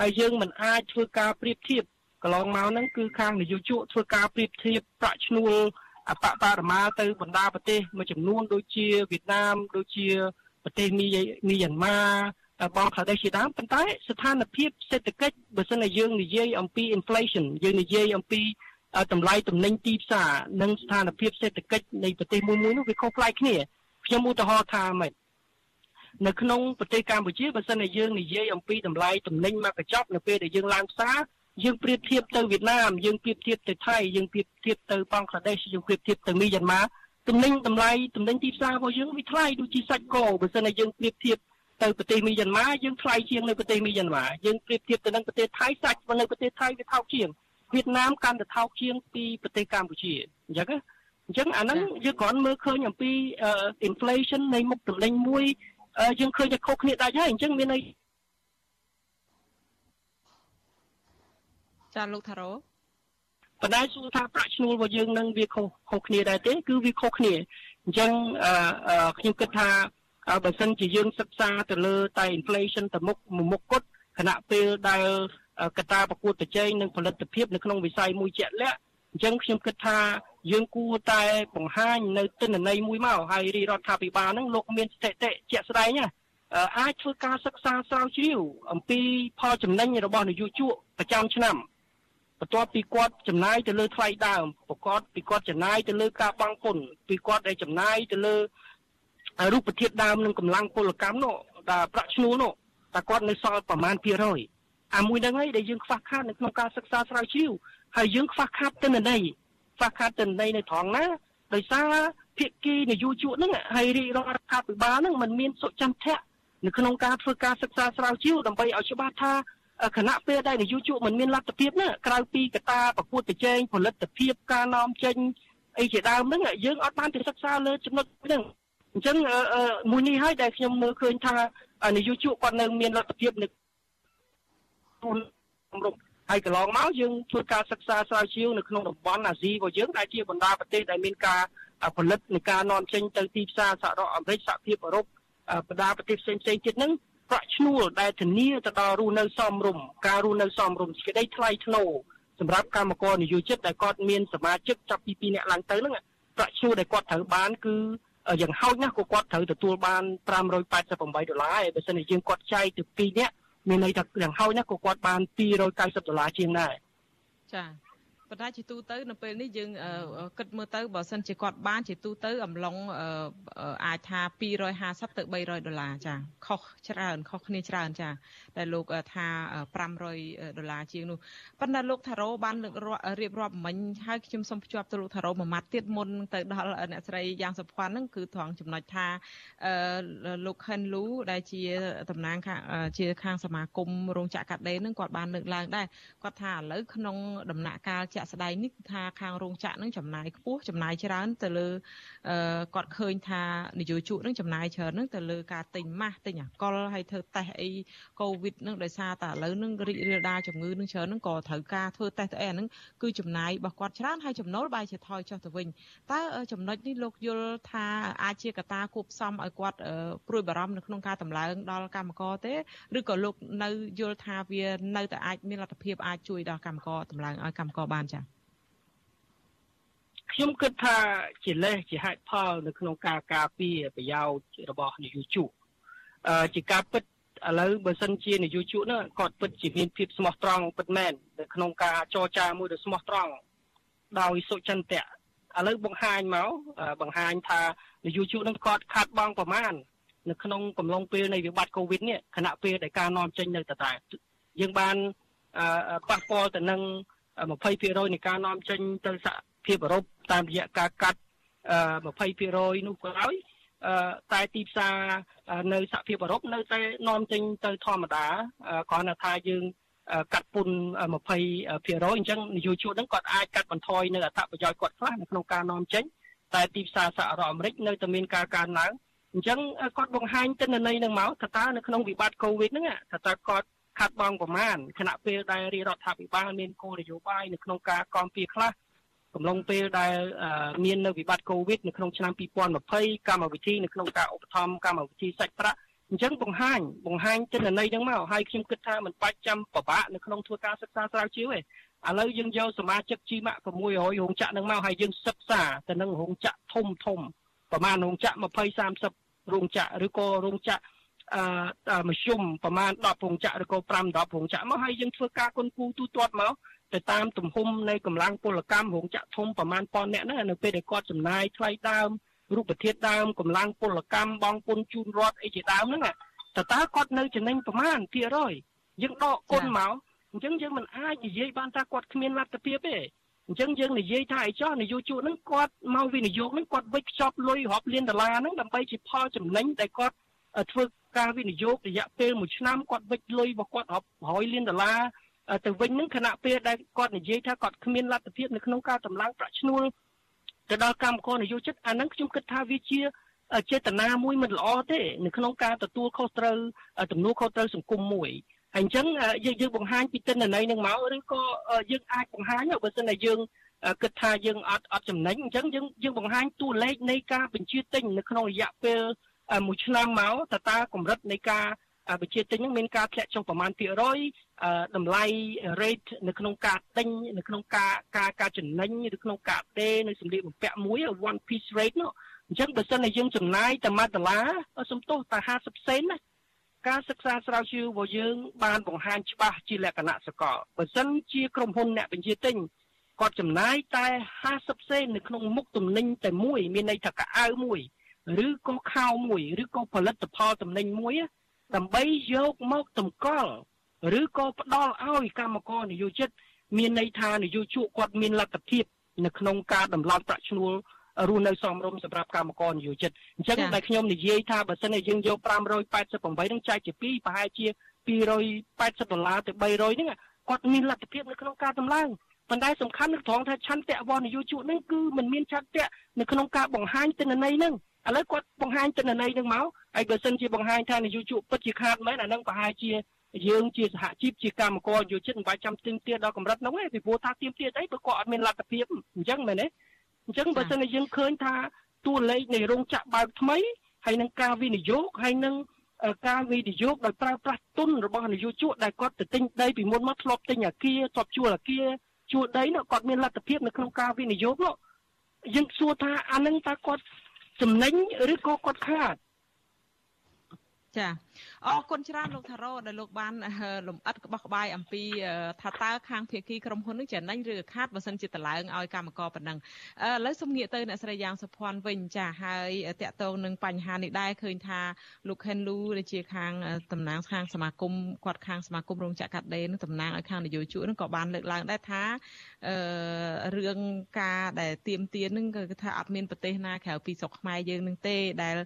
ហើយយើងមិនអាចធ្វើការប្រៀបធៀបកន្លងមកហ្នឹងគឺខាងនយោជកធ្វើការប្រៀបធៀបប្រាក់ឈ្នួល អបបរមាទៅបណ្ដាប្រទេសមួយចំនួនដូចជាវៀតណាមដូចជាប្រទេសមីមីយ៉ាន់ម៉ាបងខ្លះដែរជាដើមប៉ុន្តែស្ថានភាពសេដ្ឋកិច្ចបើសិនជាយើងនិយាយអំពី inflation យើងនិយាយអំពីតម្លៃទំនិញទីផ្សារនិងស្ថានភាពសេដ្ឋកិច្ចនៃប្រទេសមួយមួយនោះវាខុសប្លែកគ្នាខ្ញុំឧទាហរណ៍ថាម៉េចនៅក្នុងប្រទេសកម្ពុជាបើសិនជាយើងនិយាយអំពីតម្លៃទំនិញមកកញ្ចប់នៅពេលដែលយើងឡើងផ្សារ យើងប្រៀបធៀបទៅវៀតណាមយើងប្រៀបធៀបទៅថៃយើងប្រៀបធៀបទៅបង់ក្លាដេសយើងប្រៀបធៀបទៅមីយ៉ាន់ម៉ាទំនិញតម្លៃទំនិញទីផ្សាររបស់យើងវាថ្លៃដូចជាសាច់គោបើសិនជាយើងប្រៀបធៀបទៅប្រទេសមីយ៉ាន់ម៉ាយើងថ្លៃជាងនៅប្រទេសមីយ៉ាន់ម៉ាយើងប្រៀបធៀបទៅនឹងប្រទេសថៃសាច់នៅប្រទេសថៃវាថោកជាងវៀតណាមកាន់តែថោកជាងពីប្រទេសកម្ពុជាអញ្ចឹងណាអញ្ចឹងអាហ្នឹងយើងគ្រាន់មើលឃើញអំពី inflation នៃមុខទំនិញមួយយើងឃើញតែខុសគ្នាដាច់ហើយអញ្ចឹងមានន័យ ចាលោកថារ៉ូប៉ុន្តែសួរថាប្រាក់ឈ្នួលរបស់យើងនឹងវាខុសខុសគ្នាដែរទេ គឺវាខុសគ្នាអញ្ចឹងខ្ញុំគិតថាបើសិនជាយើងសិក្សាទៅលើតែ inflation ទៅមុខមុខគត់ខណៈពេលដែលកត្តាប្រកួតប្រជែងនិងផលិតភាពនៅក្នុងវិស័យមួយជាក់លាក់អញ្ចឹងខ្ញុំគិតថាយើងគួរតែបង្ហាញនៅទិន្នន័យមួយមកហើយរាជរដ្ឋាភិបាលហ្នឹងលោកមានស្ថិតិជាក់ស្ដែងណាអាចធ្វើការសិក្សាស្រាវជ្រាវអំពីផលចំណេញរបស់នយោជកប្រចាំឆ្នាំ បន្ទាប់ពីគាត់ចំណាយទៅលើថ្លៃដើមប្រកបពីគាត់ចំណាយទៅលើការបង់ពន្ធពីគាត់ដែលចំណាយទៅលើរូបធាតុដើមនិងកម្លាំងពលកម្មនោះដែលប្រាក់ឈ្នួលនោះតើគាត់នៅសល់ប្រមាណភាគរយអាមួយហ្នឹងឯងដែលយើងខ្វះខាតនៅក្នុងការសិក្សាស្រាវជ្រាវហើយយើងខ្វះខាតទិន្នន័យខ្វះខាតទិន្នន័យនៅត្រង់ណាដោយសារភាគីនយោជកហ្នឹងហើយរាជរដ្ឋាភិបាលហ្នឹងมันមានសុចន្ទៈនៅក្នុងការធ្វើការសិក្សាស្រាវជ្រាវដើម្បីឲ្យច្បាស់ថា គណៈពេលដែលនយោជកមិនមានលទ្ធភាពណាក្រៅពីកត្តាប្រកួតប្រជែងផលិតភាពការនាំចេញអីជាដើមហ្នឹងយើងអត់បានទៅសិក្សាលើចំណុចហ្នឹងអញ្ចឹងមួយនេះហើយដែលខ្ញុំមើលឃើញថានយោជកគាត់នៅមានលទ្ធភាពនៅទូលគម្រប់ហើយកន្លងមកយើងធ្វើការសិក្សាស្រាវជ្រាវនៅក្នុងតំបន់អាស៊ីរបស់យើងដែលជាបណ្ដាប្រទេសដែលមានការផលិតនៃការនាំចេញទៅទីផ្សារសហរដ្ឋអាមេរិកសហភាពអឺរ៉ុបបណ្ដាប្រទេសផ្សេងៗទៀតហ្នឹង ប្រាក់ឈ្នួលដែលធានាទៅដល់រស់នៅសមរម្យការរស់នៅសមរម្យសេចក្តីថ្លៃថ្នូរសម្រាប់កម្មករនិយោជិតដែលគាត់មានសមាជិកចាប់ពី2នាក់ឡើងទៅហ្នឹងប្រាក់ឈ្នួលដែលគាត់ត្រូវបានគឺយ៉ាងហោចណាស់ក៏គាត់ត្រូវទទួលបាន588ដុល្លារហើយបើសិនជាយើងគាត់ចែកទៅ2នាក់មានន័យថាយ៉ាងហោចណាស់ក៏គាត់បាន290ដុល្លារជាងដែរចា៎ ប៉ុន្តែជាទូទៅនៅពេលនេះយើងគិតមើលទៅបើសិនជាគាត់បានជាទូទៅអំឡុងអាចថា250ទៅ300ដុល្លារចាខុសច្រើនខុសគ្នាច្រើនចាតែលោកថា500ដុល្លារជាងនោះប៉ុន្តែលោកថារ៉ូបានលើករៀបរាប់មិញហើយខ្ញុំសូមភ្ជាប់ទៅលោកថារ៉ូមួយម៉ាត់ទៀតមុនទៅដល់អ្នកស្រីយ៉ាងសុភ័ណ្ឌហ្នឹងគឺត្រង់ចំណុចថាលោកខិនលូដែលជាតំណាងជាខាងសមាគមរោងចក្រកាត់ដេរហ្នឹងគាត់បានលើកឡើងដែរគាត់ថាឥឡូវក្នុងដំណាក់កាលជាក់ស្ដែងនេះគឺថាខាងរោងចក្រនឹងចំណាយខ្ពស់ចំណាយច្រើនទៅលើគាត់ឃើញថានយោជកនឹងចំណាយច្រើននឹងទៅលើការទិញម៉ាស់ទិញអាកុលហើយធ្វើតេស្តអីកូវីដនឹងដោយសារតែឥឡូវនឹងរីករាលដាលជំងឺនឹងច្រើននឹងក៏ត្រូវការធ្វើតេស្តអីអានឹងគឺចំណាយរបស់គាត់ច្រើនហើយចំណូលបែរជាថយចុះទៅវិញតើចំណុចនេះលោកយល់ថាអាចជាកត្តាគួបផ្សំឲ្យគាត់ព្រួយបារម្ភនៅក្នុងការតម្លើងដល់កម្មករទេឬក៏លោកនៅយល់ថាវានៅតែអាចមានលទ្ធភាពអាចជួយដល់កម្មករតម្លើងឲ្យកម្មករបានចា៎ខ្ញុំគិតថាជាលេសជាហេតុផលនៅក្នុងការការពារប្រយោជន៍របស់នយោជកអឺជាការពិតឥឡូវបើសិនជានយោជកនោះគាត់ពិតជាមានភាពស្មោះត្រង់ពិតមែននៅក្នុងការចរចាមួយដ៏ស្មោះត្រង់ដោយសុចន្ទៈឥឡូវបង្ហាញមកបង្ហាញថានយោជកនឹងគាត់ខាត់បងប្រមាណនៅក្នុងកំឡុងពេលនៃវិបត្តិកូវីដនេះខណៈពេលដែលការនាំចេញនៅតែតែយើងបានប៉ះពាល់ទៅនឹង 20%នៃការនាំចេញទៅសហភាពអឺរ៉ុបតាមរយៈការកាត់20%នោះក៏ដោយតែទីផ្សារនៅសហភាពអឺរ៉ុបនៅតែនាំចេញទៅធម្មតាគ្រាន់តែថាយើងកាត់ពន្ធ20%អញ្ចឹងនយោជកហ្នឹងគាត់អាចកាត់បន្ថយនៅអត្ថប្រយោជន៍គាត់ខ្លះនៅក្នុងការនាំចេញតែទីផ្សារសហរដ្ឋអាមេរិកនៅតែមានការកើនឡើងអញ្ចឹងគាត់បង្ហាញទិន្នន័យនឹងមកថាតើនៅក្នុងវិបត្តិកូវីដហ្នឹងថាតើគាត់ ខាត់បងប្រមាណខណៈពេលដែលរាជរដ្ឋាភិបាលមានគោលនយោបាយនៅក្នុងការគាំពៀខ្លះកំឡុងពេលដែលមាននៅវិបត្តិកូវីដនៅក្នុងឆ្នាំ2020កម្មវិធីនៅក្នុងការឧបត្ថម្ភកម្មវិធីសាច់ប្រាក់អញ្ចឹងបង្ហាញបង្ហាញទិន្នន័យហ្នឹងមកហើយខ្ញុំគិតថាមិនបាច់ចាំពិបាកនៅក្នុងធ្វើការសិក្សាស្រាវជ្រាវទេឥឡូវយើងយកសមាជិកជីម៉ាក់600រោងចក្រហ្នឹងមកហើយយើងសិក្សាទៅនឹងរោងចក្រធំធំប្រហែលរោងចក្រ20 30រោងចក្រឬក៏រោងចក្រ អឺមធ្យមប្រហែល10រោងចក្រឬក៏5 10រោងចក្រមកហើយយើងធ្វើការគុនគូទូទាត់មកទៅតាមទំហំនៃកម្លាំងពលកម្មរោងចក្រធំប្រមាណប៉ុណ្ណអ្នកហ្នឹងនៅពេលដែលគាត់ចំណាយថ្លៃដើមរូបធាតុដើមកម្លាំងពលកម្មបងពុនជូនរដ្ឋអីជាដើមហ្នឹងតើតើគាត់នៅចំណេញប្រមាណភាគរយយើងដកគុណមកអញ្ចឹងយើងមិនអាចនិយាយបានថាគាត់គ្មានលទ្ធភាពទេអញ្ចឹងយើងនិយាយថាអីចោះនយោជកហ្នឹងគាត់មកវិនិយោគហ្នឹងគាត់វិចខ្ចប់លុយរាប់លានដុល្លារហ្នឹងដើម្បីជាផលចំណេញដែលគាត់ធ្វើ ការវិនិយោគរយៈពេល1ឆ្នាំគាត់វិចលុយរបស់គាត់រាប់រយលានដុល្លារទៅវិញនឹងខណៈពេលដែលគាត់និយាយថាគាត់គ្មានលទ្ធភាពនៅក្នុងការតម្លើងប្រាក់ឈ្នួលទៅដល់កម្មករនយោជិតអាហ្នឹងខ្ញុំគិតថាវាជាចេតនាមួយមិនល្អទេនៅក្នុងការទទួលខុសត្រូវទំនួលខុសត្រូវសង្គមមួយហើយអញ្ចឹងយើងយើងបង្ហាញពីទិន្នន័យនឹងមកឬក៏យើងអាចបង្ហាញបើសិនតែយើងគិតថាយើងអត់អត់ចំណេញអញ្ចឹងយើងយើងបង្ហាញតួលេខនៃការបញ្ជាទិញនៅក្នុងរយៈពេល មួយឆ្នាំមកតើតើកម្រិតនៃការបញ្ជាទិញនឹងមានការធ្លាក់ចុះប្រមាណភាគរយតម្លៃ rate នៅក្នុងការទិញនៅក្នុងការការការចំណេញឬក្នុងការដេនៅសម្លៀកបំពាក់មួយ one piece rate នោះអញ្ចឹងបើសិនតែយើងចំណាយតែ1ដុល្លារសំទោសតែ50សេនណាការសិក្សាស្រាវជ្រាវរបស់យើងបានបង្ហាញច្បាស់ជាលក្ខណៈសកលបើសិនជាក្រុមហ៊ុនអ្នកបញ្ជាទិញគាត់ចំណាយតែ50សេននៅក្នុងមុខទំនិញតែមួយមានន័យថាកៅអៅមួយ ឬក៏ខោមួយឬក៏ផលិតផលទំនិញមួយដើម្បីយកមកតម្កល់ឬក៏ផ្ដល់ឲ្យកម្មករនយោជិត មានន័យថានយោជកគាត់មានលទ្ធភាពនៅក្នុងការដំឡើងប្រាក់ឈ្នួលរស់នៅសមរម្យសម្រាប់កម្មករនិយោជិតអញ្ចឹងដែលខ្ញុំនិយាយថាបើសិនជាយើងយក588នឹងចែកជា2ប្រហែលជា280ដុល្លារទៅ300ហ្នឹងគាត់មានលទ្ធភាពនៅក្នុងការតម្លើងប៉ុន្តែសំខាន់គឺត្រង់ថាឆន្ទៈរបស់នយោជកហ្នឹងគឺมันមានឆន្ទៈនៅក្នុងការបង្ហាញទិន្នន័យហ្នឹង ឥឡូវគាត់បង្ហាញទិន្នន័យហ្នឹងមកហើយបើសិនជាបង្ហាញថានយោជកពិតជាខាតមែនអាហ្នឹងប្រហែលជាយើងជាសហជីពជាកម្មករយោជិតមិនបាច់ចាំទៀមទាដល់កម្រិតហ្នឹងទេពីព្រោះថាទៀមទាអីព្រោះគាត់អត់មានលទ្ធភាពអញ្ចឹងមែនទេអញ្ចឹងបើសិនជាយើងឃើញថាតួលេខនៃរោងចក្របើកថ្មីហើយនឹងការវិនិយោគហើយនឹងការវិនិយោគដោយប្រើប្រាស់ទុនរបស់នយោជកដែលគាត់ទៅទិញដីពីមុនមកធ្លាប់ទិញអាគារធ្លាប់ជួលអាគារជួលដីនោះគាត់មានលទ្ធភាពនៅក្នុងការវិនិយោគនោះយើងសួរថាអានឹងតើគាត់ ចំណេញឬក៏គាត់ខាតចា អរគុណច្រើនលោកថារ៉ូដែលលោកបានលំអិតក្បោះក្បាយអំពីថាតើខាងភៀកគីក្រុមហ៊ុននឹងចំណេញឬខាតបើសិនជាតឡើងឲ្យកម្មករប៉ុណ្ណឹងឥឡូវសូមងាកទៅអ្នកស្រីយ៉ាងសុភ័ណ្ឌវិញចាហើយតកតងនឹងបញ្ហានេះដែរឃើញថាលោកខេនលូដែលជាខាងតំណាងខាងសមាគមគាត់ខាងសមាគមរោងចក្រកាត់ដេរនឹងតំណាងឲ្យខាងនយោជកនឹងក៏បានលើកឡើងដែរថាអឺរឿងការដែលទៀមទានឹងគឺថាអត់មានប្រទេសណាក្រៅពីស្រុកខ្មែរយើងនឹងទេដែល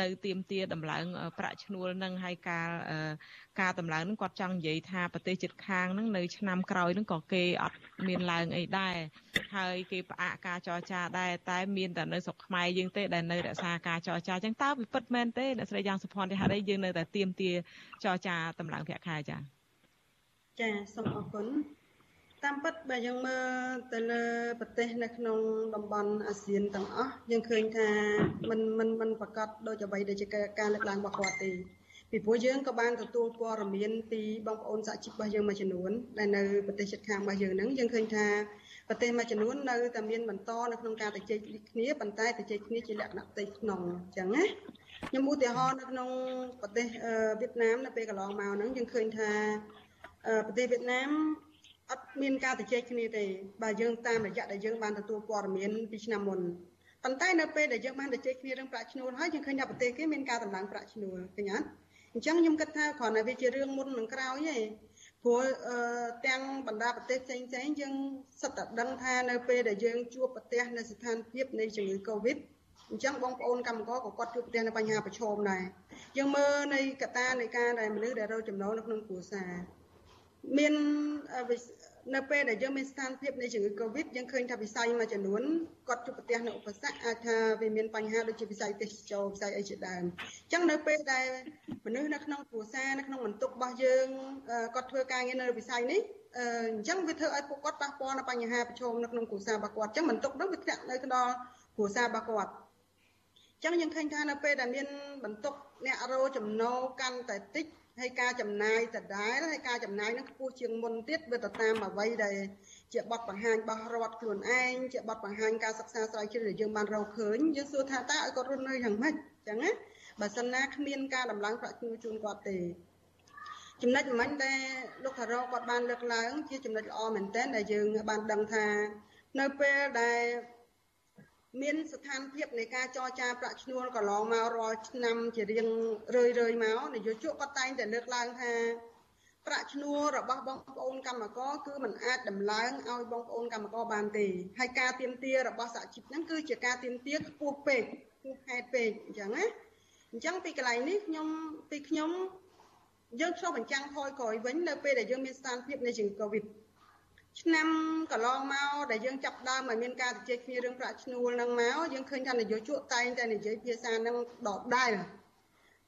នៅទៀមទាដំឡើងប្រាក់ឈ្នួលនឹងហើយការការតម្លើងនឹងគាត់ចង់និយាយថាប្រទេសជិតខាងនឹងនៅឆ្នាំក្រោយនឹងក៏គេអត់មានឡើងអីដែរហើយគេផ្អាកការចរចាដែរតែមានតែនៅស្រុកខ្មែរយើងទេដែលនៅរក្សាការចរចាអញ្ចឹងតើវាពិតមែនទេអ្នកស្រីយ៉ាងសុភ័ណ្ឌទេហេតុអីយើងនៅតែទៀមទាចរចាតម្លើងប្រាក់ខែចាចាសូមអរគុណតាមពិតបើយើងមើលទៅលើប្រទេសនៅក្នុងតំបន់អាស៊ានទាំងអស់យើងឃើញថាมันมันมันប្រកាសដូចអ្វីដែលជាការលើកឡើងរបស់គាត់ទេ ពីព្រោះយើងក៏បានទទួលព័ត៌មានពីបងប្អូនសហជីពរបស់យើងមួយចំនួនដែលនៅប្រទេសជិតខាងរបស់យើងហ្នឹងយើងឃើញថាប្រទេសមួយចំនួននៅតែមានបន្តនៅក្នុងការទៅជែកគ្នាប៉ុន្តែទៅជែកគ្នាជាលក្ខណៈផ្ទៃក្នុងអញ្ចឹងណាខ្ញុំឧទាហរណ៍នៅក្នុងប្រទេសវៀតណាមនៅពេលកន្លងមកហ្នឹងយើងឃើញថាប្រទេសវៀតណាមអត់មានការទៅជែកគ្នាទេបើយើងតាមរយៈដែលយើងបានទទួលព័ត៌មានពីឆ្នាំមុនប៉ុន្តែនៅពេលដែលយើងបានទៅជែកគ្នារឿងប្រាក់ឈ្នួលហើយយើងឃើញថាប្រទេសគេមានការតម្លើងប្រាក់ឈ្នួលឃើញអត់ អញ្ចឹងខ្ញុំគិតថាគ្រាន់តែវាជារឿងមុននឹងក្រោយទេព្រោះទាំងបណ្ដាប្រទេសផ្សេងផ្សេងយើងសិតតែដឹងថានៅពេលដែលយើងជួបប្រទះនៅស្ថានភាពនៃជំងឺ Covid អញ្ចឹងបងប្អូនកម្មករក៏គាត់ជួបប្រទះនៅបញ្ហាប្រឈមដែរយើងមើលនៃកត្តានៃការដែលមនុស្សដែលរកចំណូលនៅក្នុងគ្រួសារមាន នៅពេលដែលយើងមានស្ថានភាពនៃជំងឺ Covid យើងឃើញថាវិស័យមួយចំនួនគាត់ជួបប្រទះនៅឧបសគ្គអាចថាវាមានបញ្ហាដូចជាវិស័យទេសចរវិស័យអីជាដើមអញ្ចឹងនៅពេលដែលមនុស្សនៅក្នុងគ្រួសារនៅក្នុងបន្ទុករបស់យើងគាត់ធ្វើការងារនៅវិស័យនេះអញ្ចឹងវាធ្វើឲ្យពួកគាត់ប៉ះពាល់នៅបញ្ហាប្រឈមនៅក្នុងគ្រួសាររបស់គាត់អញ្ចឹងបន្ទុកនោះវាធ្លាក់នៅដល់គ្រួសាររបស់គាត់អញ្ចឹងយើងឃើញថានៅពេលដែលមានបន្ទុកអ្នករោចំណូលកាន់តែតិច ហើយការចំណាយដដែលហើយការចំណាយនឹងខ្ពស់ជាងមុនទៀតវាទៅតាមអ្វីដែលជាបទបង្ហាញរបស់រដ្ឋខ្លួនឯងជាបទបង្ហាញការសិក្សាស្រាវជ្រាវដែលយើងបានរកឃើញយើងសួរថាតើឲ្យគាត់រស់នៅយ៉ាងម៉េចអញ្ចឹងណាបើសិនណាគ្មានការដំឡើងប្រាក់ឈ្នួលជូនគាត់ទេចំណុចមិញដែលលោកថារកគាត់បានលើកឡើង ជាចំណុចល្អមែនទែនដែលយើងបានដឹងថា នៅពេលដែល មានស្ថានភាពនៃការចរចាប្រាក់ឈ្នួលកន្លងមករាល់ឆ្នាំជារៀងរឿយរឿយមកនយោជកគាត់តែងតែលើកឡើងថាប្រាក់ឈ្នួលរបស់បងប្អូនកម្មករគឺมันអាចដំឡើងឲ្យបងប្អូនកម្មករបានទេហើយការទៀមទារបស់សហជីពហ្នឹងគឺជាការទៀមទាខ្ពស់ពេកខ្ពស់ហេតុពេកអញ្ចឹងណាអញ្ចឹងពីកន្លែងនេះខ្ញុំពីខ្ញុំយើងឆ្លុះបញ្ចាំងថយក្រោយវិញនៅពេលដែលយើងមានស្ថានភាពនៃជំងឺ Covid ឆ្នាំកន្លងមកដែលយើងចាប់ដើមឲ្យមានការជជែកគ្នារឿងប្រាក់ឈ្នួលនឹងមកយើងឃើញថានយោជកតែងតែនិយាយភាសានឹងដដែល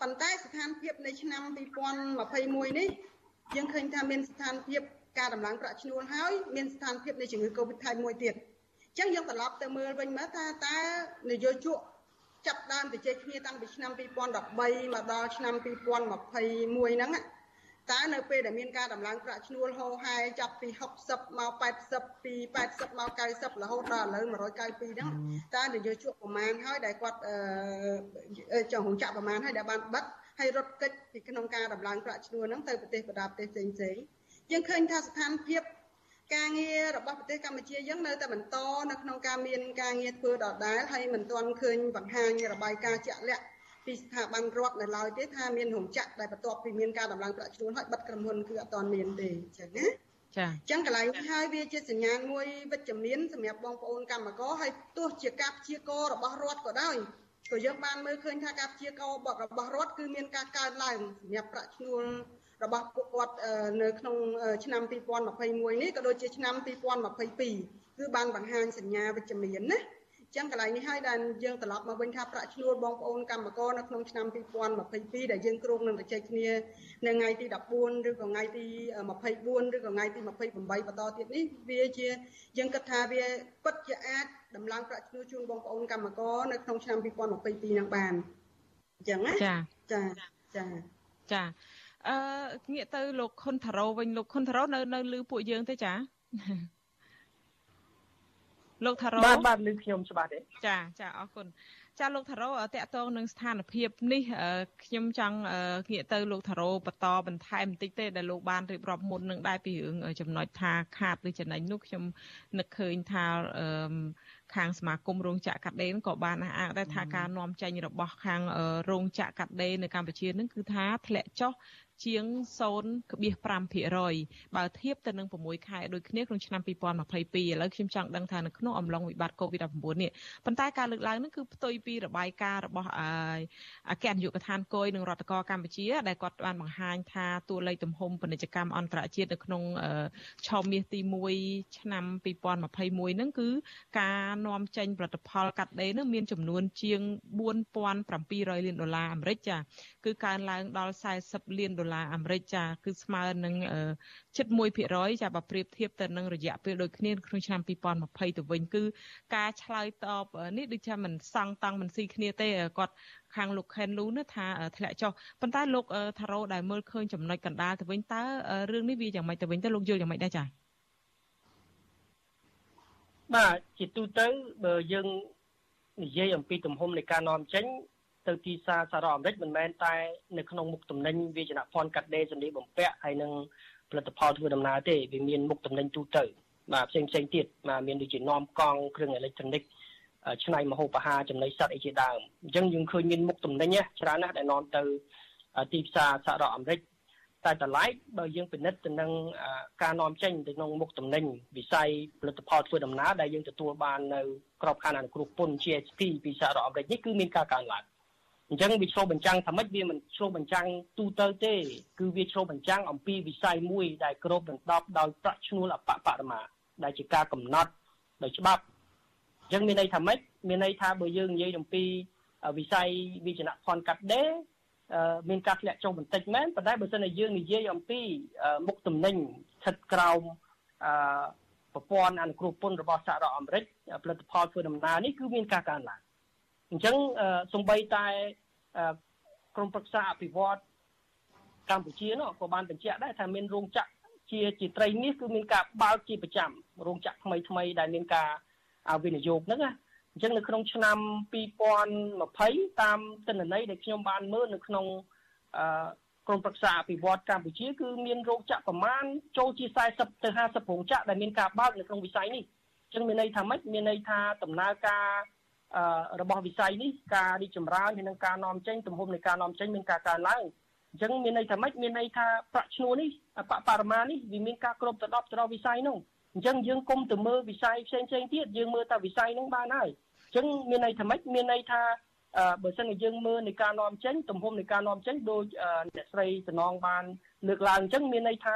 ប៉ុន្តែស្ថានភាពនៃឆ្នាំ2021នេះយើងឃើញថាមានស្ថានភាពការដំឡើងប្រាក់ឈ្នួលហើយមានស្ថានភាពនៃជំងឺ Covid ថែមមួយទៀតអញ្ចឹងយើងត្រឡប់ទៅមើលវិញមើលថាតើនយោជកចាប់ដើមជជែកគ្នាតាំងពីឆ្នាំ2013មកដល់ឆ្នាំ2021ហ្នឹង តើនៅពេលដែលមានការដំឡើងប្រាក់ឈ្នួលហូរហែចាប់ពី60មក80ពី80មក90រហូតដល់ឥឡូវ192ហ្នឹងតើនយោជកប្រមាណហើយដែលគាត់អឺចង់រងចាក់ប្រមាណហើយដែលបានបិទហើយរត់កិច្ចពីក្នុងការដំឡើងប្រាក់ឈ្នួលហ្នឹងទៅប្រទេសបណ្ដាប្រទេសផ្សេងផ្សេងយើងឃើញថាស្ថានភាពការងាររបស់ប្រទេសកម្ពុជាយើងនៅតែបន្តនៅក្នុងការមានការងារធ្វើដដែលហើយមិនទាន់ឃើញបង្ហាញរបាយការណ៍ជាក់លាក់ ពីស្ថាប័នរដ្ឋនៅឡើយទេថាមានរោងចក្រដែលបន្ទាប់ពីមានការដំឡើងប្រាក់ឈ្នួលហើយបិទក្រុមហ៊ុនគឺអត់ទាន់មានទេអញ្ចឹងណាចាអញ្ចឹងកន្លែងនេះហើយវាជាសញ្ញាណមួយវិជ្ជមានសម្រាប់បងប្អូនកម្មករហើយទោះជាការព្យាកររបស់រដ្ឋក៏ដោយក៏យើងបានមើលឃើញថាការព្យាកររបស់រដ្ឋគឺមានការកើនឡើងសម្រាប់ប្រាក់ឈ្នួលរបស់ពួកគាត់នៅក្នុងឆ្នាំ2021នេះក៏ដូចជាឆ្នាំ2022គឺបានបង្ហាញសញ្ញាវិជ្ជមានណា ចឹងកន្លែងនេះហើយដែលយើងត្រឡប់មកវិញថាប្រាក់ឈ្នួលបងប្អូនកម្មករនៅក្នុងឆ្នាំ2022ដែលយើងគ្រោងនឹងទៅជែកគ្នានៅថ្ងៃទី14ឬក៏ថ្ងៃទី24ឬក៏ថ្ងៃទី28បន្តទៀតនេះវាជាយើងគិតថាវាពិតជាអាចដំឡើងប្រាក់ឈ្នួលជូនបងប្អូនកម្មករនៅក្នុងឆ្នាំ2022នឹងបានអញ្ចឹងណាចាចាចាចាអឺងាកទៅលោកខុនថារ៉ូវិញលោកខុនថារ៉ូនៅនៅលឺពួកយើងទេចា លោកថារ៉ូបាទបាទឮខ្ញុំច្បាស់ទេចាចាអរគុណចាលោកថារ៉ូតកតងនឹងស្ថានភាពនេះខ្ញុំចង់ងាកទៅលោកថារ៉ូបន្តបន្ថែមបន្តិចទេដែលលោកបានរៀបរាប់មុននឹងដែរពីរឿងចំណុចថាខាតឬចំណេញនោះខ្ញុំនឹកឃើញថាខាងសមាគមរោងចក្រកាត់ដេរក៏បានអះអាងដែរថាការនាំចេញរបស់ខាងរោងចក្រកាត់ដេរនៅកម្ពុជានឹងគឺថាធ្លាក់ចុះ ជាង0.5%បើធៀបទៅនឹង6ខែដូចគ្នាក្នុងឆ្នាំ2022ឥឡូវខ្ញុំចង់ដឹងថានៅក្នុងអំឡុងវិបត្តិ COVID-19 នេះប៉ុន្តែការលើកឡើងនេះគឺផ្ទុយពីរបាយការណ៍របស់អគ្គនាយកដ្ឋានគយនិងរដ្ឋកោកម្ពុជា ដែលគាត់បានបង្ហាញថាតួលេខទំហំពាណិជ្ជកម្មអន្តរជាតិនៅក្នុងឆមាសទី1ឆ្នាំ2021ហ្នឹងគឺការនាំចេញផលិតផលកាត់ដេរនឹងមានចំនួនជាង4700លានដុល្លារអាមេរិកចាគឺកើនឡើងដល់40លានដុល្លារអាមេរិកចាគឺស្មើនឹងជិត1%ចាបើប្រៀបធៀបទៅនឹងរយៈពេលដូចគ្នាក្នុងឆ្នាំ2020ទៅវិញគឺការឆ្លើយតបនេះដូចថាមិនសង់តាំងមិនស៊ីគ្នាទេគាត់ខាងលោកខេនលូណាថាធ្លាក់ចុះប៉ុន្តែលោកថារ៉ូដែលមើលឃើញចំណុចកណ្ដាលទៅវិញតើរឿងនេះវាយ៉ាងម៉េចទៅវិញទៅលោកយល់យ៉ាងម៉េចដែរចា៎បាទជាទូទៅបើយើងនិយាយអំពីទំហំនៃការនាំចេញ ទៅទីផ្សារសហរដ្ឋអាមេរិកមិនមែនតែនៅក្នុងមុខទំនិញវាចនភ័ណ្ឌកាត់ដេរសម្លៀកបំពាក់ហើយនឹងផលិតផលធ្វើដំណើរទេវាមានមុខទំនិញទូទៅបាទផ្សេងផ្សេងទៀតបាទមានដូចជានាំកង់គ្រឿងអេឡិចត្រូនិកឆ្នៃម្ហូបអាហារចំណីសត្វអីជាដើមអញ្ចឹងយើងឃើញមានមុខទំនិញច្រើនណាស់ដែលនាំទៅទីផ្សារសហរដ្ឋអាមេរិកតែតម្លៃបើយើងពិនិត្យទៅនឹងការនាំចេញទៅក្នុងមុខទំនិញវិស័យផលិតផលធ្វើដំណើរដែលយើងទទួលបាននៅក្របខ័ណ្ឌអនុគ្រោះពន្ធ GSP ពីសហរដ្ឋអាមេរិកនេះគឺមានការកើនឡើង អញ្ចឹងវាឆ្លុះបញ្ចាំងថាម៉េចវាមិនឆ្លុះបញ្ចាំងទូទៅទេ គឺវាឆ្លុះបញ្ចាំងអំពីវិស័យមួយដែលគ្របដណ្ដប់ដោយប្រាក់ឈ្នួលអបបរមាដែលជាការកំណត់ដោយច្បាប់អញ្ចឹងមានន័យថាម៉េចមានន័យថាបើយើងនិយាយអំពីវិស័យវិជ្ជាភ័ណ្ឌកាត់ដេរមានការធ្លាក់ចុះបន្តិចមែនប៉ុន្តែបើសិនជាយើងនិយាយអំពីមុខទំនិញស្ថិតក្រោមអឺប្រព័ន្ធអនុគ្រោះពន្ធរបស់សហរដ្ឋអាមេរិកផលិតផលធ្វើដំណើរនេះគឺមានការកើនឡើងអញ្ចឹងសំបីតែ ក្រមប្រឹក្សាអភិវឌ្ឍកម្ពុជានោះក៏បានបញ្ជាក់ដែរថាមានរោងចក្រជាជាត្រីមាសគឺមានការបើកជាប្រចាំរោងចក្រថ្មីថ្មីដែលមានការវិនិយោគហ្នឹងណាអញ្ចឹងនៅក្នុងឆ្នាំ2020តាមទិន្នន័យដែលខ្ញុំបានមើលនៅក្នុងអឺក្រមប្រឹក្សាអភិវឌ្ឍកម្ពុជាគឺមានរោងចក្រប្រមាណចូលជា40ទៅ50រោងចក្រដែលមានការបើកនៅក្នុងវិស័យនេះអញ្ចឹងមានន័យថាម៉េចមានន័យថាដំណើរការ របស់វិស័យនេះការរីកចម្រើនហើយនឹងការនាំចេញទំហំនៃការនាំចេញមានការកើនឡើងអញ្ចឹងមានន័យថាម៉េចមានន័យថាប្រាក់ឈ្នួលនេះបបរមានេះវាមានការគ្រប់ទៅដល់ទៅដល់វិស័យនោះអញ្ចឹងយើងគុំទៅមើលវិស័យផ្សេងផ្សេងទៀតយើងមើលតែវិស័យហ្នឹងបានហើយអញ្ចឹងមានន័យថាម៉េចមានន័យថាបើសិនជាយើងមើលនៃការនាំចេញទំហំនៃការនាំចេញដោយអ្នកស្រីសំណងបានលើកឡើងអញ្ចឹងមានន័យថា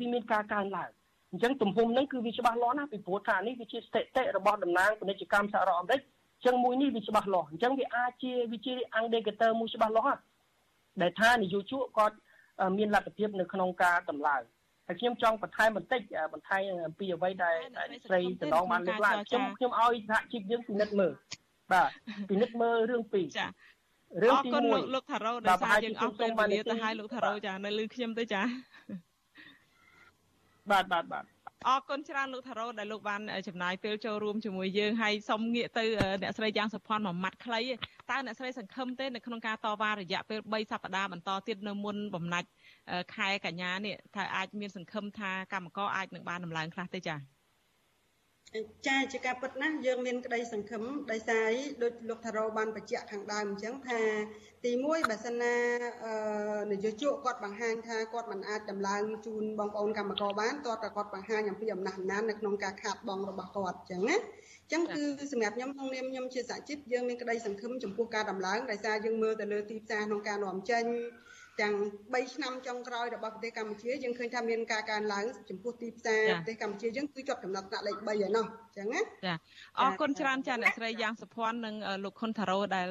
វាមានការកើនឡើងអញ្ចឹងទំហំហ្នឹងគឺវាច្បាស់លាស់ណាស់ពីព្រោះថានេះវាជាស្ថិតិរបស់តំណាងពាណិជ្ជកម្មសហរដ្ឋអាមេរិក ចឹងមួយនេះវាច្បាស់លាស់អញ្ចឹងវាអាចជាវាជា indicator មួយច្បាស់លាស់ដែលថានយោជកគាត់មានលទ្ធភាពនៅក្នុងការតម្លើងហើយខ្ញុំចង់បន្ថែមបន្តិចបន្ថែមអំពីអ្វីដែលស្រីតំណងបានលើកឡើងខ្ញុំខ្ញុំឲ្យសហជីពយើងពិនិត្យមើលបាទពិនិត្យមើលរឿងពីរចារឿងទី1លោកលោកថារ៉ូដោយសារយើងអស់ពេលវេលាទៅឲ្យលោកថារ៉ូចានៅលឺខ្ញុំទៅចាបាទបាទបាទ អរគុណច្រើនលោកថារ៉ូដែលលោកបានចំណាយពេលចូលរួមជាមួយយើងហើយសូមងាកទៅអ្នកស្រីយ៉ាងសុផាន់មួយម៉ាត់ខ្លីតើអ្នកស្រីសង្ឃឹមទេនៅក្នុងការតវ៉ារយៈពេល3សប្តាហ៍បន្តទៀតនៅមុនបំណាច់ខែកញ្ញានេះថាអាចមានសង្ឃឹមថាកម្មករអាចនឹងបានដំឡើងខ្លះទេចា៎ ចាជាការពិតណាស់យើងមានក្តីសង្ឃឹមដោយសារអីដូចលោកថារោបានបញ្ជាក់ខាងដើមអញ្ចឹងថាទី1បើសិនណានយោជកគាត់បង្ហាញថាគាត់មិនអាចដំឡើងជូនបងប្អូនកម្មករបានតើតើគាត់បង្ហាញអំពីអំណះអំណាននៅក្នុងការខាតបង់របស់គាត់អញ្ចឹងណាអញ្ចឹងគឺសម្រាប់ខ្ញុំក្នុងនាមខ្ញុំជាសហជីពយើងមានក្តីសង្ឃឹមចំពោះការដំឡើងដោយសារយើងមើលទៅលើទីផ្សារក្នុងការនាំចេញ ទាំង3ឆ្នាំចុងក្រោយរបស់ប្រទេសកម្ពុជាយើងឃើញថាមានការកើនឡើងចំពោះទីផ្សារប្រទេសកម្ពុជាយើងគឺជាប់ចំណាត់ថ្នាក់លេខ3ហើយណោះអញ្ចឹងណាចាអរគុណច្រើនចាអ្នកស្រីយ៉ាងសុភ័ណ្ឌនិងលោកខុនថារ៉ូដែល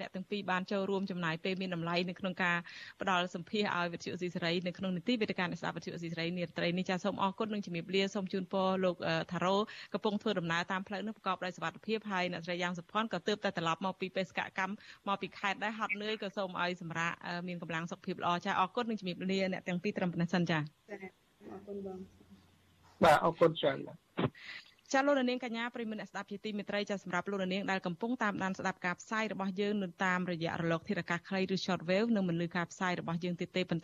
អ្នកទាំងពីរបានចូលរួមចំណាយពេលមានតម្លៃនៅក្នុងការផ្ដល់សម្ភារឲ្យវិទ្យុអស៊ីសេរីនៅក្នុងនីតិវេទិកាអ្នកស្ដាប់វិទ្យុអស៊ីសេរីនាត្រីនេះចាសូមអរគុណនិងជំរាបលាសូមជូនពរលោកថារ៉ូកំពុងធ្វើដំណើរតាមផ្លូវនោះប្រកបដោយសុវត្ថិភាពហើយអ្នកស្រីយ៉ាងសុភ័ណ្ឌក៏ទើបតែត្រឡប់មកពីបេសកកម្មមកពីខេត្តដែរហត់នឿយក៏សូមឲ្យសម្រាប់មានកម្លាំងសុខភាពល្អចាអរគុណនិងជំរាបលាអ្នកទាំងពីរត្រឹមប៉ុណ្ណេះសិនចាអរគុណបងបាទអរគុណច្រើន ចាលោកនាងកញ្ញាប្រិមមអ្នកស្ដាប់ជាទីមេត្រីចាសម្រាប់លោកនាងដែលកំពុងតាមដានស្ដាប់ការផ្សាយរបស់យើងនៅតាមរយៈរលកធារកាសខ្លីឬ shortwave និងមិនលឺការផ្សាយរបស់យើងទៀតទេប៉ុន្តែ